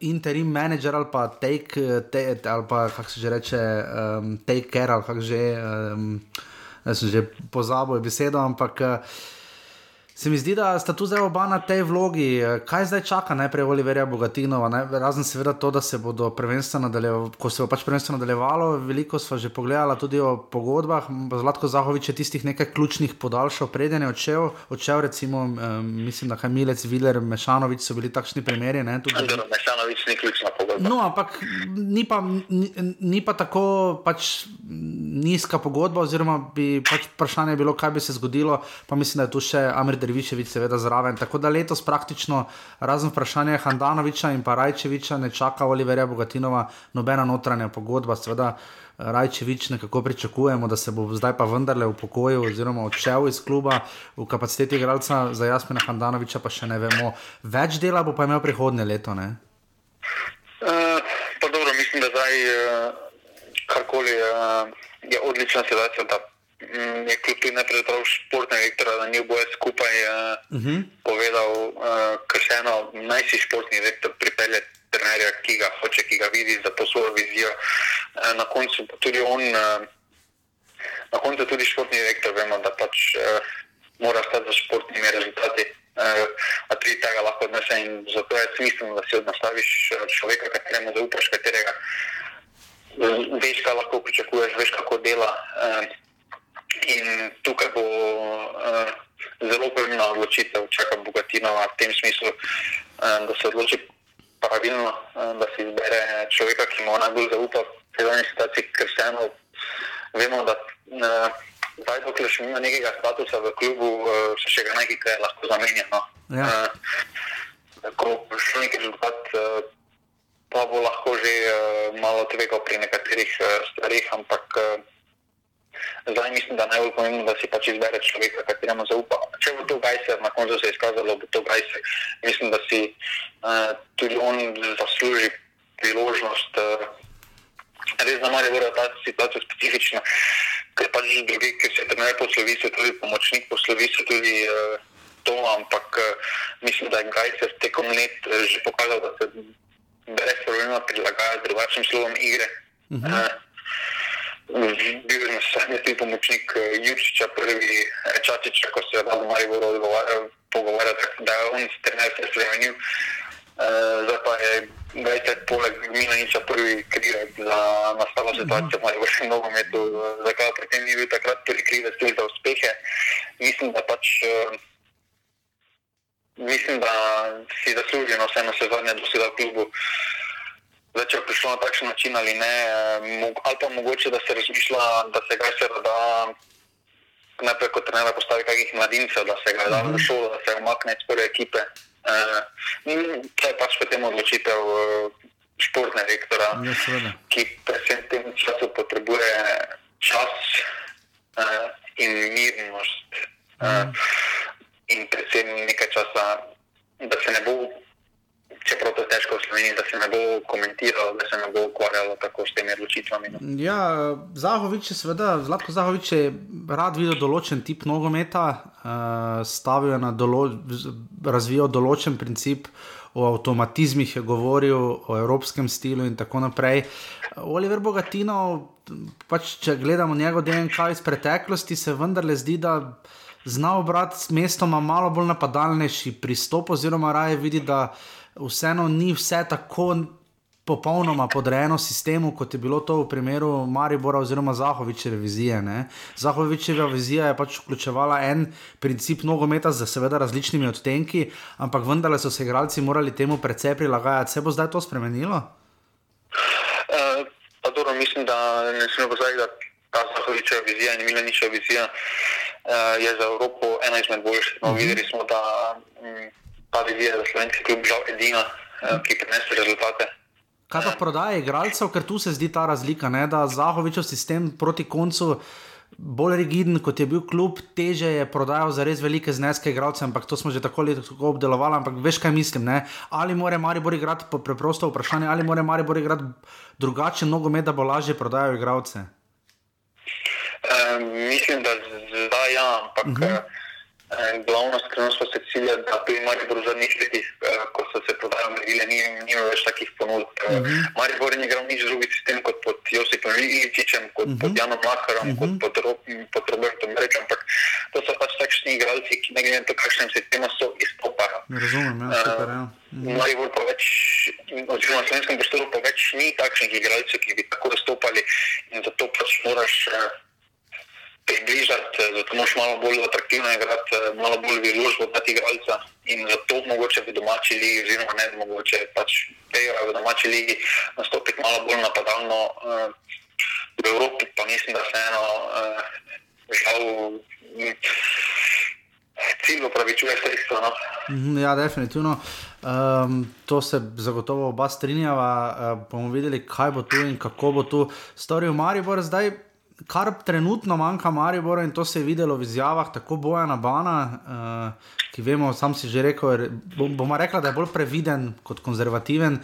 interim manager ali pa take, eh, te, ali pa kako se že reče, um, take care ali kako že, um, jaz sem že pozabil besedo, ampak. Uh, Se mi zdi, da sta tu zdaj oba na tej vlogi. Kaj zdaj čaka najprej Oliverja Bogatinova? Ne? Razen seveda to, da se bodo prvenstvo nadaljevalo, ko se bo pač prvenstvo nadaljevalo, veliko smo že pogledali tudi o pogodbah. Zlatko Zahovič je tistih nekaj ključnih podaljšal, preden je odšel. odšel recimo, um, mislim, da Kamilec, Viler, Mešanovič so bili takšni primeri. Ne? Tudi... Mešanovič ni ključna pogodba. No, ampak ni pa, ni, ni pa tako pač nizka pogodba, oziroma bi pač vprašanje bilo, kaj bi se zgodilo. Pa mislim, da je tu še Amir Derviševič, seveda zraven. Tako da letos praktično, razen vprašanja Handanoviča in pa Rajčeviča, ne čaka Oliverja Bogatinova nobena notranja pogodba. Seveda Rajčevič nekako pričakujemo, da se bo zdaj pa vendarle upokojil oziroma odšel iz kluba v kapaciteti igralca za Jasmina Handanoviča, pa še ne vemo. Več dela bo pa imel prihodnje leto. Ne? Uh, pa dobro, mislim, da zdaj uh, karkoli uh, je odlična situacija, da je kljub temu najprej prav športni direktor, da ni oboje skupaj uh, uh -huh. povedal, uh, ker še eno najsi športni direktor pripelje trenerja, ki ga hoče, ki ga vidi za to svojo vizijo. Uh, na koncu tudi on, uh, na koncu tudi športni direktor, vemo, da pač uh, mora stati za športnimi rezultati. Uh, a tudi tega lahko odnese in zato je smiselno, da si odnastaviš človeka, kateremu zaupaš, katerega veš, kaj lahko pričakuješ, veš, kako dela. Uh, in tukaj bo uh, zelo pomembna odločitev, čaka Bogatinova v tem smislu, uh, da se odloči pravilno, uh, da si izbere človeka, ki mu najbolj zaupa v tej situaciji, ker vseeno vemo, da. Uh, Zdaj, dokler še nima nekega statusa v klubu, se še ga nekaj lahko zamenja. No. Ja. Uh, ko bo šlo nekaj rezultat, uh, pa bo lahko že uh, malo tvegal pri nekaterih uh, stvarih, ampak uh, zdaj mislim, da najbolj pomembno, da si pač izbere človeka, kateremu zaupa. Če bo to Gajser, na koncu se je izkazalo, bo to Gajser. Mislim, da si uh, tudi on zasluži priložnost. Uh, Res za mali je ta situacija specifična, ker pač drugi, ker se trener poslovi, se tudi pomočnik poslovi, se tudi uh, to, ampak uh, mislim, da je Gajser tekom let uh, že pokazal, da se brez problema prilagaja drugačnim slovom igre. Uh -huh. uh, bil je tudi pomočnik uh, Jurčiča, prvi Čačiča, ko se je malo bolj pogovarjal, da je on s trener se spremenil. Uh, zdaj pa je Gajter poleg Milaniča prvi krivec za nastalo situacijo, malo v še mnogo metu, uh, zakaj pri tem ni bil takrat prvi krivec tudi za uspehe. Mislim, da pač uh, mislim, da si zasluži na vseeno sezone, da si da v klubu. Zdaj, če je prišlo na takšen način ali ne, ali pa mogoče, da se razmišlja, da se ga se da najprej kot trener postavi kakih mladincev, da se ga da v šolo, da se umakne iz prve ekipe. Uh, to je pač potem odločitev športne rektora, ja, ki predvsem v tem času potrebuje čas in mirnost. Uh, in predvsem nekaj časa, da se ne bo, čeprav to težko v Sloveniji, da se ne bo komentiral, da se ne bo ukvarjal tako s temi odločitvami. No. Ja, Zahovič je seveda, Zlatko Zahovič je rad videl določen tip nogometa, uh, stavil je na dolo, razvijal določen princip. O avtomatizmih je govoril, o evropskem stilu in tako naprej. Oliver Bogatino, pač, če gledamo njegov DNK iz preteklosti, se vendarle zdi, da zna obrati mestoma malo bolj napadalnejši pristop, oziroma raje vidi, da vseeno ni vse tako popolnoma podrejeno sistemu, kot je bilo to v primeru Maribora oziroma Zahovičeve vizije. Ne? Zahovičeva vizija je pač vključevala en princip nogometa z seveda različnimi odtenki, ampak vendarle so se igralci morali temu precej prilagajati. Se bo zdaj to spremenilo? Uh, dobro, mislim, da ne smemo pozabiti, da ta Zahovičeva vizija in Milaničeva vizija uh, je za Evropo ena izmed boljših. No, uh mhm. -huh. Videli smo, da um, ta vizija za slovenski klub žal edina, uh, ki prenese rezultate. Kaj pa prodaja igralcev, ker tu se zdi ta razlika, ne? da Zahovičev sistem proti koncu. Bolj rigiden kot je bil klub, teže je prodajal za res velike zneske igralcev, ampak to smo že tako ali tako obdelovali. Ampak veš, kaj mislim? Ne? Ali mora Maribor igrati, preprosto vprašanje, ali mora Maribor igrati drugače, mnogo med, da bo lažje prodajal igralce? Uh, mislim, da zdaj ja, ampak uh -huh. Glavna skrivnost pa se cilja, da pri Mariboru v zadnjih letih, ko so se prodajali merile, ni, imel več takih ponudb. Uh Mhm. -huh. Maribor ni igral nič drugi sistem kot pod Josipom Iličičem, kot uh -huh. pod Janom Maharom, uh -huh. kot pod, Ro- pod Robertom Rečem, ampak to so pač takšni igralci, ki ne glede na to, kakšnem sistemu so, izstopajo. Razumem, ja, super. Ja. Maribor pa več, oziroma v slovenskem prostoru pa več ni takšnih igralcev, ki bi tako izstopali in zato pač moraš uh, približati, eh, zato moraš malo bolj atraktivno igrati, eh, malo bolj vizualno dati igralca in zato mogoče v domači ligi, oziroma ne mogoče pač tega v domači ligi nastopiti malo bolj napadalno. Uh, v Evropi pa mislim, da se eno uh, žal cilj upravičuje sredstva. No? Mhm, Ja, definitivno. Um, to se zagotovo oba strinjava. Uh, bomo videli, kaj bo tu in kako bo tu storil Maribor. Zdaj, kar trenutno manjka Mariboru in to se je videlo v izjavah tako Bojana Bana, uh, ki vemo, sam si že rekel, je- bom- bomo rekla, da je bolj previden kot konzervativen.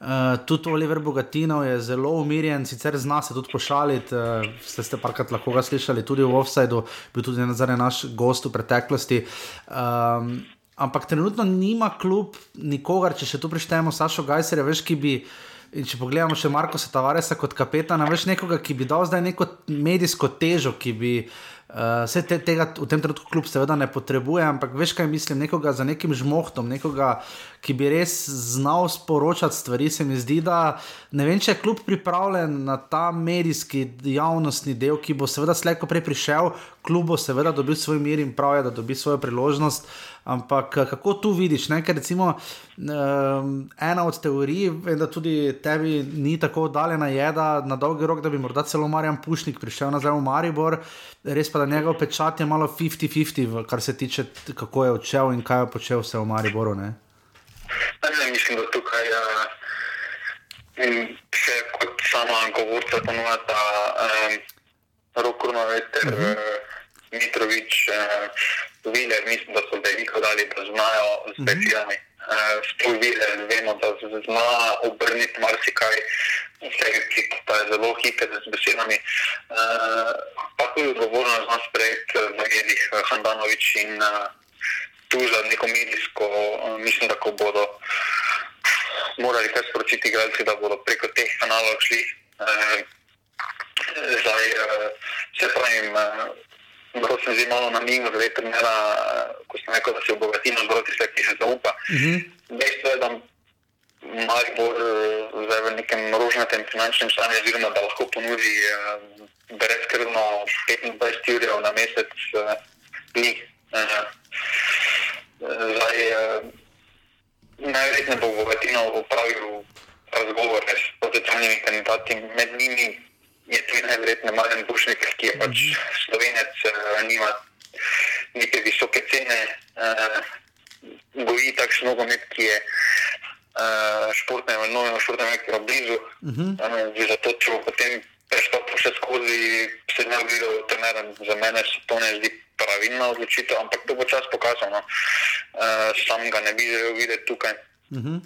Uh, tudi Oliver Bogatinov je zelo umirjen, sicer zna se tudi pošaliti. Uh, ste ste parkrat lahko ga slišali tudi v Offsideu, bil tudi naš gost v preteklosti. Um, ampak trenutno nima klub nikogar, če še tu prištejemo Sašo Gajserja, veš, ki bi. In če pogledamo še Marko Tavaresa kot kapetana, veš nekoga, ki bi dal zdaj neko medijsko težo, ki bi. Uh, vse te, tega v tem trenutku kljub seveda ne potrebuje, ampak veš kaj mislim, nekoga za nekim žmohtom, nekoga, ki bi res znal sporočati stvari. Se mi zdi, da ne vem, če je kljub pripravljen na ta medijski javnostni del, ki bo seveda slejko prej prišel, kljub bo seveda dobil svoj mir in prav je, da dobi svojo priložnost. Ampak eh, kako tu vidiš? Ne? Ker recimo um, ena od teorij, vem, da tudi tebi ni tako oddaljena, je, da na dolgi rok, da bi morda celo Marjan Pušnik prišel nazaj v Maribor, res pa da njegov pečat je malo 50-50, v- kar se tiče, kako je odšel in kaj je počel vse v Mariboru. Ne? Ne, mislim, da tukaj uh, še kot sama govorca ponujata um, Rokurnovec, uh -huh. Mitrovič, uh, Viler, mislim, da so veliko dali, da znajo z besedami. Uh, Sploh Viler, vemo, da zna obrniti marsikaj, vse ki pa je zelo hiter z besedami. Uh, pa tudi odgovorno zna sprejeti v medijih uh, Handanovič in uh, tu za neko medijsko, uh, mislim, da ko bodo morali kar sporočiti igralci, da bodo preko teh kanalov šli. Uh, zdaj, uh, se pravim, uh, Zelo sem zdaj malo na minus, da je trenera, ko sem rekel, da se obogati na tiste, ki se zaupa. Uh -huh. Dejstvo je, da Maribor eh, zdaj v nekem rožnatem finančnem stanju, oziroma da lahko ponudi eh, brezkrbno 25 jurjev na mesec, eh, ni. Eh, zdaj, eh, najverjetneje bo Bogatinov opravil razgovore s potencialnimi kandidati, med njimi je tudi najverjetneje Marjan Bušnik, ki je pač slovenec, eh, nima neke visoke cene, eh, goji takšen nogomet, ki je uh, športnem, novemu športnemu ekviru blizu. Uh -huh. Uh, zato, če bo potem prestopil še skozi, se ne bi videl treneren. Za mene se to ne zdi pravilna odločitev, ampak to bo čas pokazal. No. Uh, sam ga ne bi želel videti tukaj. Uh -huh.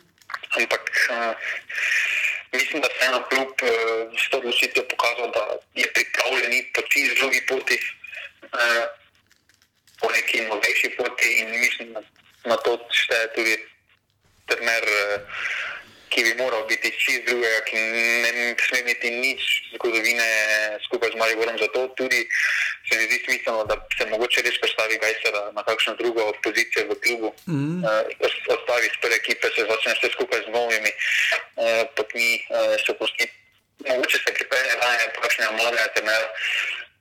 Ampak uh, mislim, da se je eno kljub uh, s to odločitvijo pokazal, da je pripravljen iti po čisto drugi poti, uh, po neki novejši poti in mislim, da na to šteje tudi trener, uh, ki bi moral biti čist drugega, ki ne sme imeti nič zgodovine skupaj z Mariborom. Zato tudi se mi zdi smiselno, da se mogoče res predstavi Gajsera na kakšno drugo pozicijo v klubu. Mhm. Uh, ostavi iz prve ekipe, se začne vse skupaj z novimi uh, potmi, uh, se pusti. Mogoče se pripelje na kakšnega mladega trenera,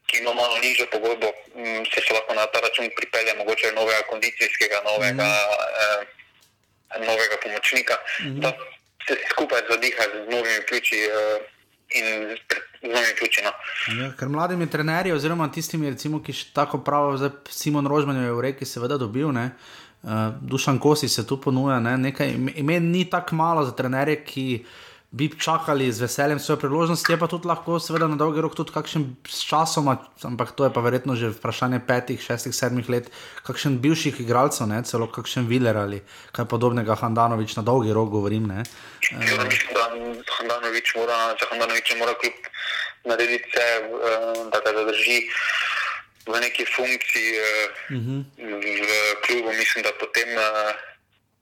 ki ima malo nižjo pogodbo, um, se, se lahko na ta račun pripelje mogoče novega kondicijskega, novega, mm. uh, novega pomočnika, mm. da se skupaj zadiha z novimi ključi uh, in z, z novimi ključi. No. Ja, ker mladimi trenerji, oziroma tistimi, recimo, ki tako pravijo, zdaj Simon Rožman je v reki, seveda dobil. Ne? Uh, Dušan Kosi se tu ponuja, ne? nekaj imen ni tako malo za trenerje, ki bi čakali z veseljem svoje priložnosti, je pa tudi lahko, seveda, na dolgi rok tudi kakšen s časom, ampak to je pa verjetno že vprašanje petih, šestih, sedmih let, kakšen bivših igralcev, ne? celo kakšen Viler ali kaj podobnega, Handanovič na dolgi rok govorim. Ne? Handanovič mora, za Handanoviča mora kljub narediti vse, eh, da ga zadrži v neki funkciji uh, uh -huh. v klubu. Mislim, da potem, uh,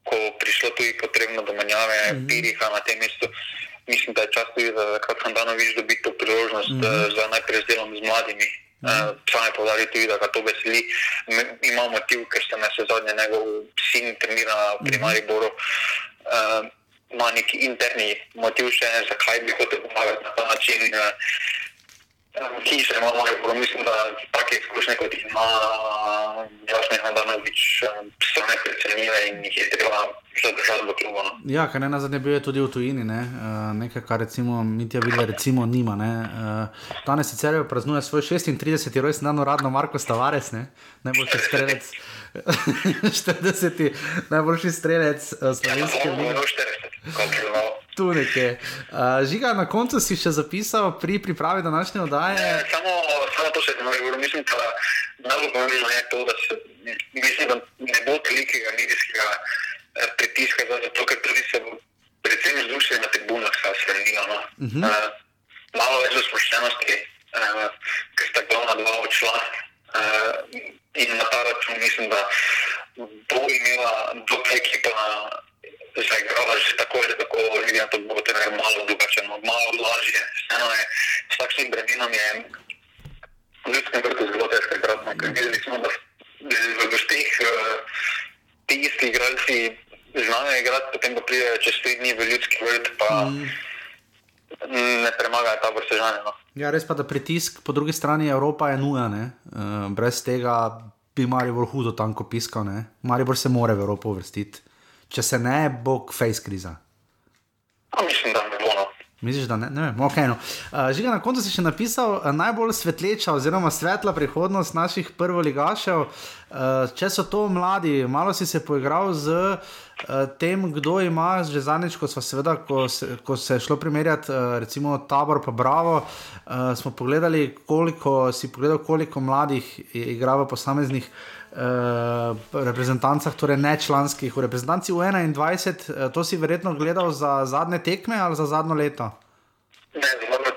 ko prišlo tudi potrebno do menjave uh -huh. Piriha na tem mestu, mislim, da je čas tudi za Katkandanovič dobiti to priložnost -huh. uh, za najprej z delom z mladimi. Sam je povedal tudi, da ga to veseli. Imamo motiv, ker ste me se zadnje njegov sin trenira pri Mariboru. Uh, ima neki interni motiv, še zakaj bi hotel pomagati na ta način. Uh, ki se ima malo bolj, mislim, da take izkušnje kot jih ima Jasno Hrvanovič, so neprecenljive in jih je treba zadržati v klubu. No. Ja, kar ne na zadnje bil je tudi v tujini, ne? uh, nekaj, kar recimo Mitja Videla recimo nima. Uh, danes sicer praznuje svoj 36. rojstni dan, uradno Marko Stavares, ne? najboljši strelec. 40. najboljši strelec uh, slovenske lige. Tu nekje. Uh, žiga, na koncu si še zapisal pri pripravi današnje oddaje. Ne, samo, samo to še ne morem, mislim, da najbolj pomembno je to, da se mislim, da ne bo velikega medijskega eh, pritiska, zato ker tudi se bo predvsem zdušje na tribunah spremenilo. No? Uh -huh. uh, malo več zasproščenosti, uh, ker sta glavna dva odšla. Uh, in na ta račun mislim, da bo imela dobra ekipa zaigrala že tako ali tako, vidim, da bo to malo drugače, no, malo lažje. Vseeno je s takšnim bremenom je v ljudskem vrtu zelo težko igrati, no, ker videli smo, da v gostih uh, ti isti igralci znajo igrati, potem pa pridejo čez tri dni v ljudski vrt, pa mm. Ne premagajo ta vrstežanje. No. Ja, res pa, da pritisk po drugi strani Evropa je nuja, uh, brez tega bi Maribor hudo tanko piskal, Maribor se more v Evropo vrstiti če se ne, bo face kriza. A mislim, da ne bo. No. Misliš, da ne? ne vem, okay, no. uh, Žiga, na koncu si še napisal uh, najbolj svetleča oziroma svetla prihodnost naših prvoligašev. Uh, če so to mladi, malo si se poigral z uh, tem, kdo ima, že zadnjič, ko, seveda, ko, se, ko se je šlo primerjati, uh, recimo tabor pa Bravo, uh, smo pogledali, koliko si pogledal, koliko mladih igra v posameznih. Uh, reprezentancah, torej ne članskih, v reprezentanci v 21, uh, to si verjetno gledal za zadnje tekme ali za zadnjo leto? Ne, pogledali.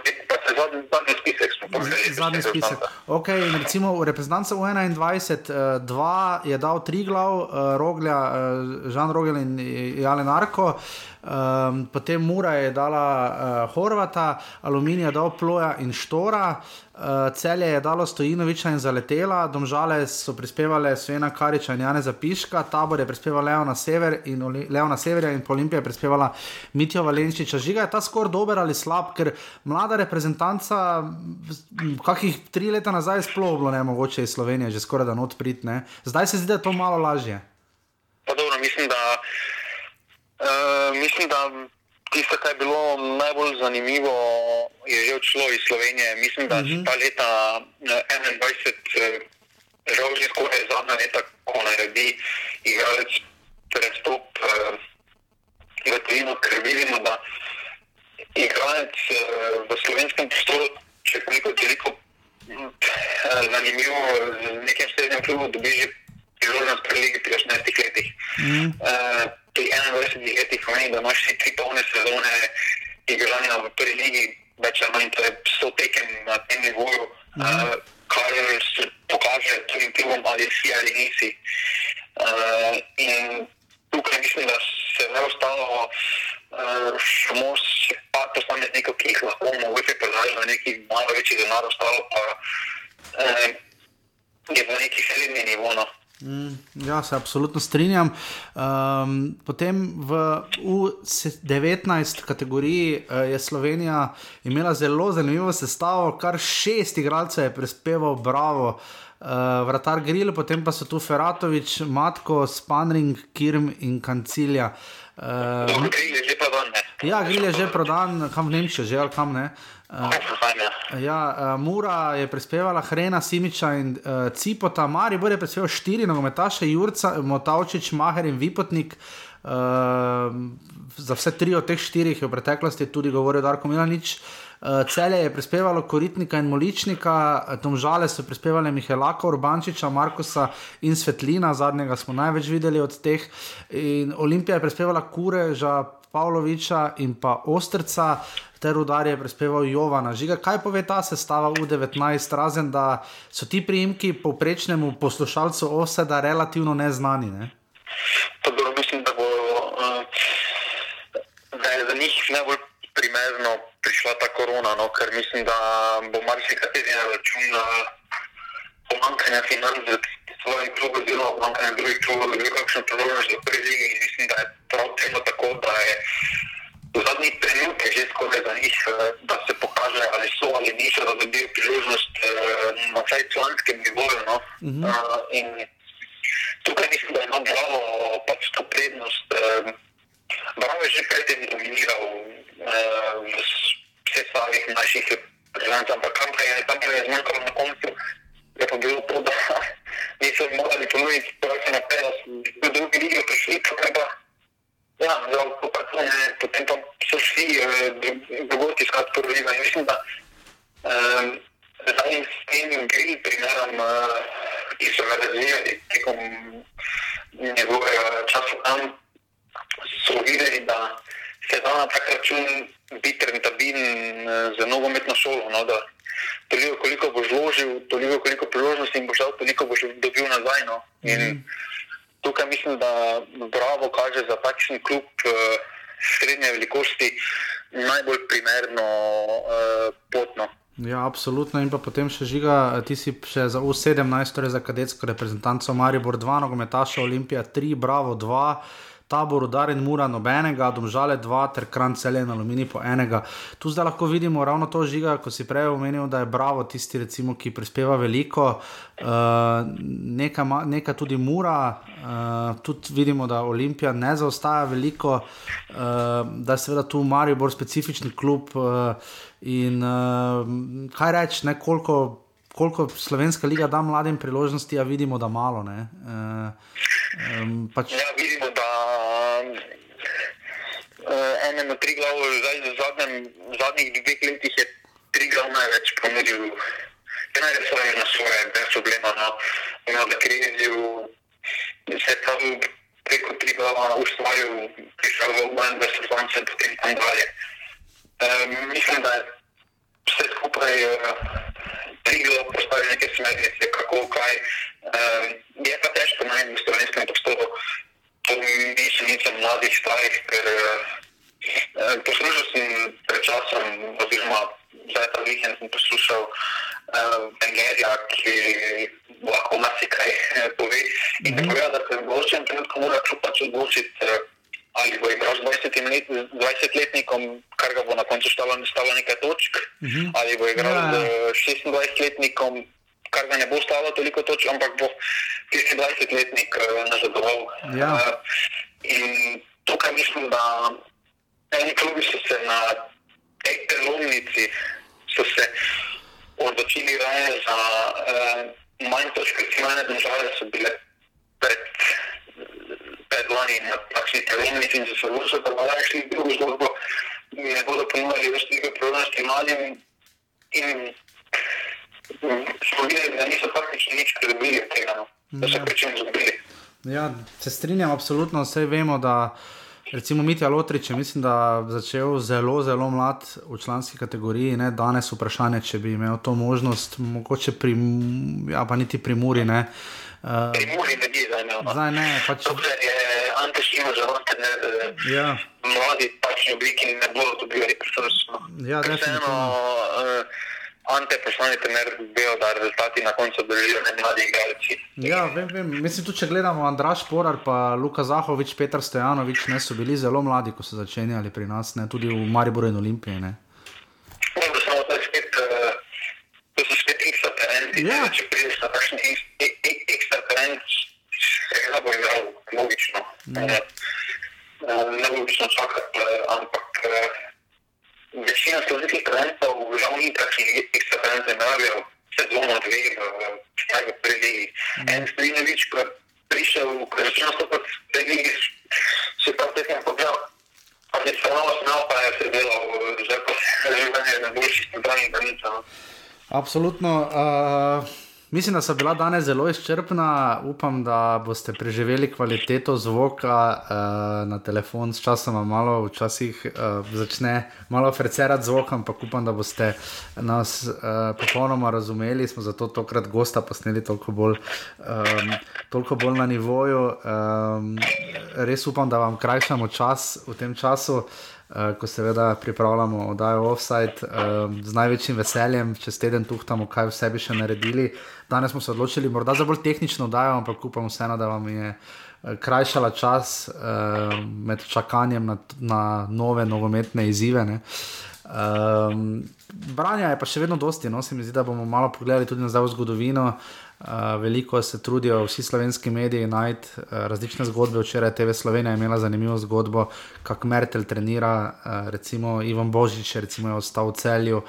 Zadnji spisek. Okay, recimo v reprezentanci v 21, uh, dva je dal tri glav, uh, Roglja, uh, Žan Rogel in Jalen Arko. Um, potem Mura je dala uh, Horvata, Aluminij je dal Ploja in Štora, uh, Celje je dalo Stojinoviča in Zaletela, Domžale so prispevale Svena Kariča in Jane Zapiška, Tabor je prispeval Leo na sever in Leo na sever in Olimpija je prispevala Mitijo Valenčiča. Žiga je ta skor dober ali slab, ker mlada reprezentanca, kakih tri leta nazaj, sploh bilo ne mogoče iz Slovenije, že skoraj da not pridne. Zdaj se zdi, da je to malo lažje. Pa dobro, mislim, da Eh, mislim, da tisto, kar je bilo najbolj zanimivo, je že odšlo iz Slovenije. Mislim, da uh -huh. ta leta 21, eh, žal že skoraj zadnja leta, ko naredi igralec prestop uh, v tujino, ker vidimo, da igralec uh, v slovenskem prostoru, če je koliko toliko uh, zanimivo, z nekim srednjim klubom dobi že priložnost pri ligi pri 18 letih. -huh. uh, pri 21 letih pomeni, da imaš tri polne sezone igranja v prvi ligi, več ali manj to je 100 tekem na tem nivoju, mm. uh, kar se pokaže tudi klubom, ali si ali nisi. Uh, in tukaj mislim, da se ne ostalo uh, samo še pa posameznikov, ki jih lahko mogoče prodajo na neki malo večji denar, ostalo pa uh, je v neki srednji nivo. No. Mm, ja, se absolutno strinjam. Um, potem v U19 kategoriji uh, je Slovenija imela zelo zanimivo sestavo, kar šest igralcev je prispeval, bravo. Uh, vratar Grill, potem pa so tu Feratovič, Matko, Spanring, Kirm in Kancilja. Uh, Grill je že prodan. Ja, Grill je že prodan, kam v Nemčijo, že ali kam ne. Uh, Uh, ja, uh, Mura je prispevala Hrena, Simiča in uh, Cipota, Mari bo je prispeval štiri nogometaše, Jurca, Motavčič, Maher in Vipotnik. Uh, za vse tri od teh štirih je v preteklosti tudi govoril Darko Milanič. Uh, celje je prispevalo Koritnika in Moličnika, Tomžale so prispevali Mihelaka, Urbančiča, Markusa in Svetlina, zadnjega smo največ videli od teh. In Olimpija je prispevala Kureža, Pavloviča in pa Ostrca. Ter udar je prispeval Jovana. Žiga, kaj pove ta sestava v 19, razen da so ti priimki povprečnemu poslušalcu oseda relativno neznani? Ne? Dobro, mislim, da, bo, uh, da je za njih najbolj primerno prišla ta korona, no, ker mislim, da bo marsikateri na račun pomankanja financ za svoje klube, oziroma pomankanja drugih klubov, bi kakšno priložnost za prvi in mislim, da je prav temu tako, da je v zadnjih trenutkih že skoraj za njih, uh, da se pokaže, ali so ali niso, da dobijo priložnost uh, na vsaj članskem nivoju. No. Uh -huh. uh, Tukaj mislim, da ima Bravo pač to prednost. Uh, Bravo je že predtem dominiral uh, svojih naših reprezentantov, ampak kam pa je, tam pa je zmanjkalo na koncu, je pa bilo to, da niso mogli ponuditi projekte naprej, da so v drugi ligi prišli, potem pa, ja, zelo, potem pa so šli uh, drugoti iskati prvo ligo. In mislim, da um, zdaj s tem grill primerom, uh, ki so ga razvijali tekom njegovega časa tam, so videli, da se da na tak račun biti rentabilen uh, za nogometno šolo. No, da toliko, koliko boš vložil, toliko, koliko priložnosti in boš dal, toliko boš dobil nazaj. No. In mm. tukaj mislim, da Bravo kaže za takšen klub uh, srednje velikosti najbolj primerno uh, potno. Ja, absolutno. In pa potem še žiga, ti si še za U17, torej za kadetsko reprezentanco Maribor 2, nogometaša Olimpija 3, Bravo 2 tabor, udaren mura, nobenega, domžale dva, ter kran celjen aluminij po enega. Tu zdaj lahko vidimo ravno to žiga, ko si prej omenil, da je bravo tisti, recimo, ki prispeva veliko, uh, neka, neka tudi mura, uh, tudi vidimo, da Olimpija ne zaostaja veliko, uh, da je seveda tu Marijo bolj specifični klub. Uh, in uh, kaj reči, nekoliko koliko slovenska liga da mladim priložnosti, a vidimo, da malo. Uh, um, pač... ja, vidimo, da uh, enemu tri glavu, zdaj v zadnjem, zadnjih dveh letih je tri glav največ ponudil. Največ svoje na svoje, brez problema. No. Ima da krizi v vse tam preko tri glava ustvaril, prišel v obmanj, da se zvonce potem tam dalje. Um, mislim, da je vse skupaj uh, Triglo postavi neke smernice, kako kaj. Um, je pa težko najti v slovenskem prostoru to mišljenice mladih starih, ker uh, poslušal sem pred časom, oziroma zdaj ta vikend sem poslušal Bengerja, uh, ki lahko marsikaj uh, pove. In tako je, da se v določenem trenutku mora kljub pač odločiti. Ali bo igral z 20-letnikom, 20 kar ga bo na koncu stalo, stalo nekaj točk, uh mhm. -huh. ali bo igral ja. z 26-letnikom, kar ga ne bo stalo toliko točk, ampak bo tisti 20-letnik uh, nazadoval. Ja. Uh, in tukaj mislim, da eni klubi so se na tej prelomnici odločili za uh, manj točk, recimo ene države so bile pred predlani na takšni televiziji in se bodo zapravo šli v drugo zgodbo, ne bodo ponudili več tega priložnosti mladim in smo videli, da niso praktično nič pridobili od tega, no. da so ja. pri čem zgubili. Ja, se strinjam, absolutno, vse vemo, da recimo Mitja Lotrič je mislim, da začel zelo, zelo mlad v članski kategoriji, ne? danes vprašanje, če bi imel to možnost, mogoče pri, ja pa niti pri Muri, ne. Uh, pri Muri ne bi zdaj. No. Zdaj ne, pač. Dokler je Ante Šimo za vrtene, ja. mladi pač ne obliki ne bodo dobili reprezentančno. Ja, definitivno. Uh, Ante, poslani trener, bil, da rezultati na koncu držijo ne mladi igralci. Ja, vem, vem. Mislim, tudi če gledamo Andraš Porar, pa Luka Zahovič, Petr Stojanovič, ne so bili zelo mladi, ko so začenjali pri nas, ne, tudi v Mariboru in Olimpiji. Ne. Smo to spet, uh, to so spet ekstra talenti. Ja. Če prideš na takšen ekstra se ga bo igral logično. Ja. Uh, ne logično čakati, ampak. Uh, večina slovenskih talentov žal ni takšnih ekstra talentov, ne rabijo sezono dve v vsega preligi. Mm. En Stojinovič, ko je prišel, ko je začel nastopati v preligi, se pa tekam pogledal. Ali se malo snal, pa je se delal, že pa se je življenje ena boljših centralnih granic. No. Absolutno. Uh, mislim, da so bila danes zelo izčrpna. Upam, da boste preživeli kvaliteto zvoka uh, na telefon, s časom malo, včasih uh, začne malo frecerati zvok, ampak upam, da boste nas uh, popolnoma razumeli. Smo zato tokrat gosta posneli toliko bolj, um, toliko bolj na nivoju. Um, res upam, da vam krajšamo čas v tem času. Uh, ko seveda pripravljamo oddajo offside, uh, z največjim veseljem, čez teden tuhtamo, kaj vse bi še naredili. Danes smo se odločili, morda za bolj tehnično oddajo, ampak upam vseeno, da vam je uh, krajšala čas uh, med čakanjem na, na nove nogometne izzive. Um, branja je pa še vedno dosti, no se mi zdi, da bomo malo pogledali tudi nazaj v zgodovino. Uh, veliko se trudijo vsi slovenski mediji najti uh, različne zgodbe. Včeraj TV Slovenija je imela zanimivo zgodbo, kako Mertel trenira, uh, recimo Ivan Božič, recimo je ostal v celju.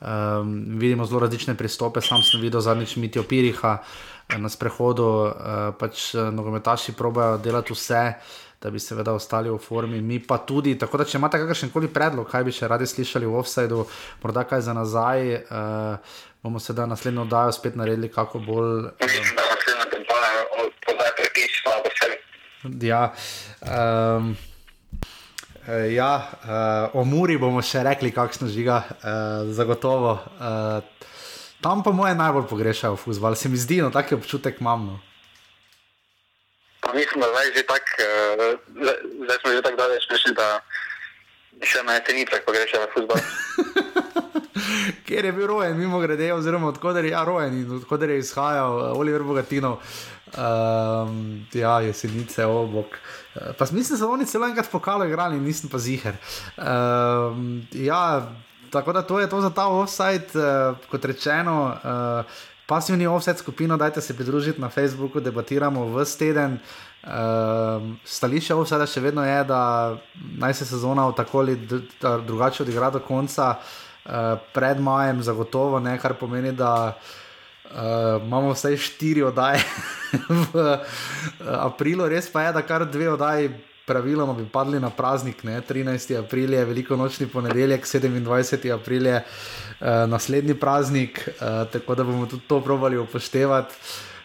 Um, vidimo zelo različne pristope. Sam sem videl zadnjič Mitijo Piriha uh, na sprehodu, uh, pač uh, nogometaši probojajo delati vse. Da bi seveda ostali v formi, mi pa tudi. Tako da, če imate kakršen koli predlog, kaj bi še radi slišali v offsajdu, morda kaj za nazaj, uh, bomo sedaj naslednjo oddajo spet naredili, kako bolj. Mislim, da naslednja kampanja podaja prepiš, pa bo vse. Ja, um, ja uh, o Muri bomo še rekli, kakšno žiga, uh, zagotovo. Uh, tam pa moje najbolj pogrešajo fuzbol, se mi zdi, no tako občutek imam. No. Mislim, da zdaj že tako, uh, zdaj smo že tako daleč prišli, da še na jesenicah pogrešajo fuzbol. Ker je bil rojen, mimo grede, oziroma odkud je ja, rojen in odkud je izhajal uh, Oliver Bogatino, um, ja, jesenice, obok. Uh, pa mislim, da so oni celo enkrat pokalo igrali, nisem pa ziger. Um, ja, tako da to je to za ta offside, uh, kot rečeno. Uh, Pasivni offset skupino, dajte se pridružiti na Facebooku, debatiramo v steden. Uh, stališče offseta še vedno je, da naj se sezona tako ali drugače odigra do konca. Uh, pred majem, zagotovo ne, kar pomeni, da uh, imamo vsaj štiri oddaje v uh, aprilu, res pa je, da kar dve oddaji. Praviloma bi padli na praznik, ne? 13. april je veliko nočni ponedeljek, 27. april je uh, naslednji praznik, uh, tako da bomo tudi to probali upoštevati.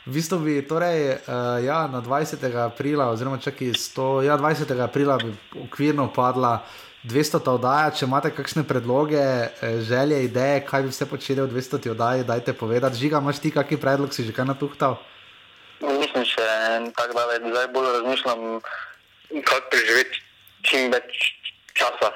V bistvu bi torej, uh, ja, na 20. aprila, oziroma čakaj, ja, 20. aprila bi okvirno padla uh, 200 ta oddaja, če imate kakšne predloge, želje, ideje, kaj bi vse počeli v 200 oddaji, dajte povedati. Žiga, imaš ti kakšen predlog, si že kaj natuhtal? Nisem še tako daleko, zdaj bolj razmišljam, kako preživeti čim več časa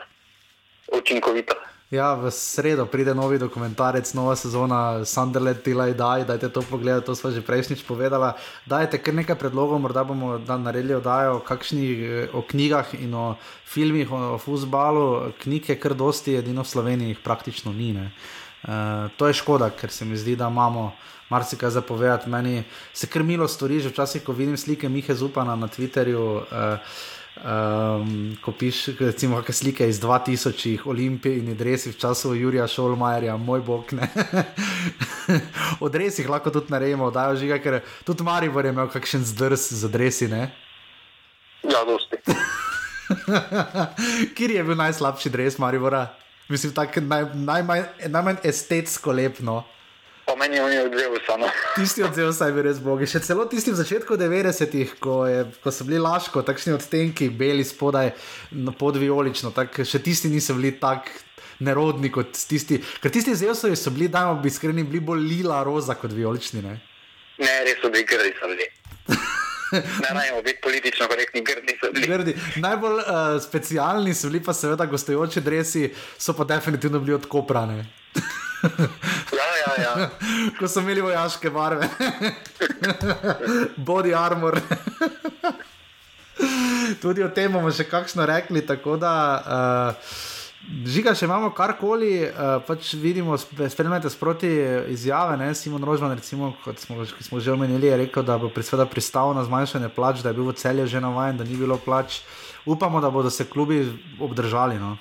učinkovito. Ja, v sredo pride novi dokumentarec, nova sezona Sunderland, Tila in Daj, dajte to pogledati, to smo že prejšnjič povedali. Dajte kar nekaj predlogov, morda bomo naredili oddajo kakšni, o knjigah in o filmih, o, o futbalu. Knjig je kar dosti, edino v Sloveniji jih praktično ni. Uh, to je škoda, ker se mi zdi, da imamo marsikaj za povedati. Meni se krmilo stori, že včasih, ko vidim slike Mihe Zupana na Twitterju. Uh, Um, ko pišeš, recimo, kakšne slike iz 2000, Olimpije in dresi v času Jurija Šolmajerja, moj bog. Od resih lahko tudi naredimo, da je žiga, ker tudi Maribor je imel kakšen zdrs za dresi. Ne? Ja, dosti. Kjer je bil najslabši dres Maribora? Mislim, tako naj, najmanj, najmanj estetsko lepno. Meni je odzel samo. Tisti odzel saj bi res bogi. Še celo tisti v začetku 90-ih, ko, ko so bili laško, takšni odtenki, beli spodaj, no, podvijolično, tak, še tisti niso bili tako nerodni kot tisti. Ker tisti zeosovi so bili, da bi iskreni, bili bolj lila roza kot vijolični. Ne, ne res so bili grdi, so bili. Ne, ne, biti politično korektni, grdi so bili. Grdi. Najbolj uh, specialni so bili pa seveda gostujoči dresi, so pa definitivno bili odkoprane. ja, ja, ja. Ko so imeli vojaške barve, body armor. Tudi o tem bomo še kakšno rekli. Tako da, uh, žiga, če imamo karkoli, uh, pač vidimo, spremljate sproti izjave. Ne? Simon Rožman, recimo, kot smo, smo že omenili, je rekel, da bo pristal na zmanjšanje plač, da je bil v celju že navaden, da ni bilo plač. Upamo, da bodo se klubi obdržali. No?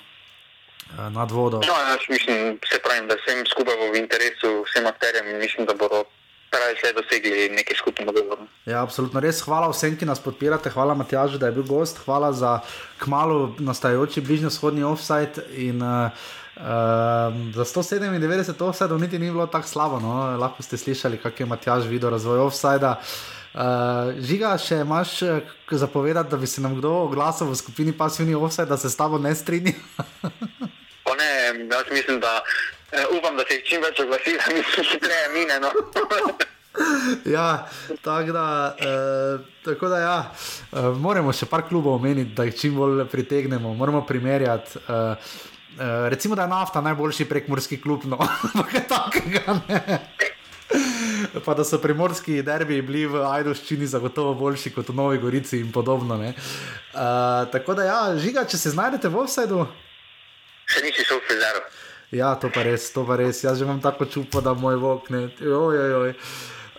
Eh, nad vodo. No, jaz mislim, se pravim, da vsem skupaj v interesu, vsem akterjem in mislim, da bodo. Pravi, so dosegli nekaj skupnega dogovora. Ja, absolutno res. Hvala vsem, ki nas podpirate. Hvala Matjažu, da je bil gost. Hvala za kmalo nastajajoči bližnjo vzhodni offside. In, uh, Uh, za 197 offsajdov niti ni bilo tako slabo, no? lahko ste slišali, kak je Matjaž videl razvoj offsajda. Uh, žiga, še imaš zapovedati, da bi se nam kdo oglasil v skupini pasivni offsajd, da se s tabo ne strinja? ne, jaz mislim, da uh, upam, da se jih čim več oglasi, da mi se hitreje mine. No? ja, tak da, uh, tako da, ja, uh, moramo še par klubov omeniti, da jih čim bolj pritegnemo, moramo primerjati. Uh, uh, recimo, da je nafta najboljši prekmorski klub, no, ampak takega ne. Pa da so primorski derbi bili v Ajdoščini zagotovo boljši kot v Novi Gorici in podobno. Uh, tako da, ja, žiga, če se znajdete v offsajdu. Še nisi šel v Fizeru. Ja, to pa res, to pa res. Jaz že imam tako čupo, da moj vok ne. Oj, oj, oj.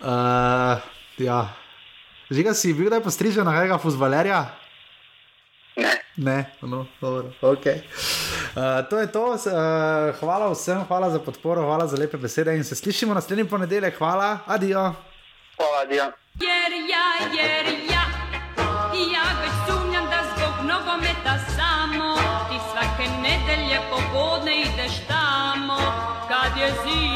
Uh, ja. Žiga si bil, da je postrižen na nekega fuzbalerja? Ne. Ne, no, dobro, ok. Uh, to je to. Uh, hvala vsem, hvala za podporo, hvala za lepe besede in se slišimo naslednji ponedeljek. Hvala, adijo. Hvala, adijo. Jer ja, jer ja poesia.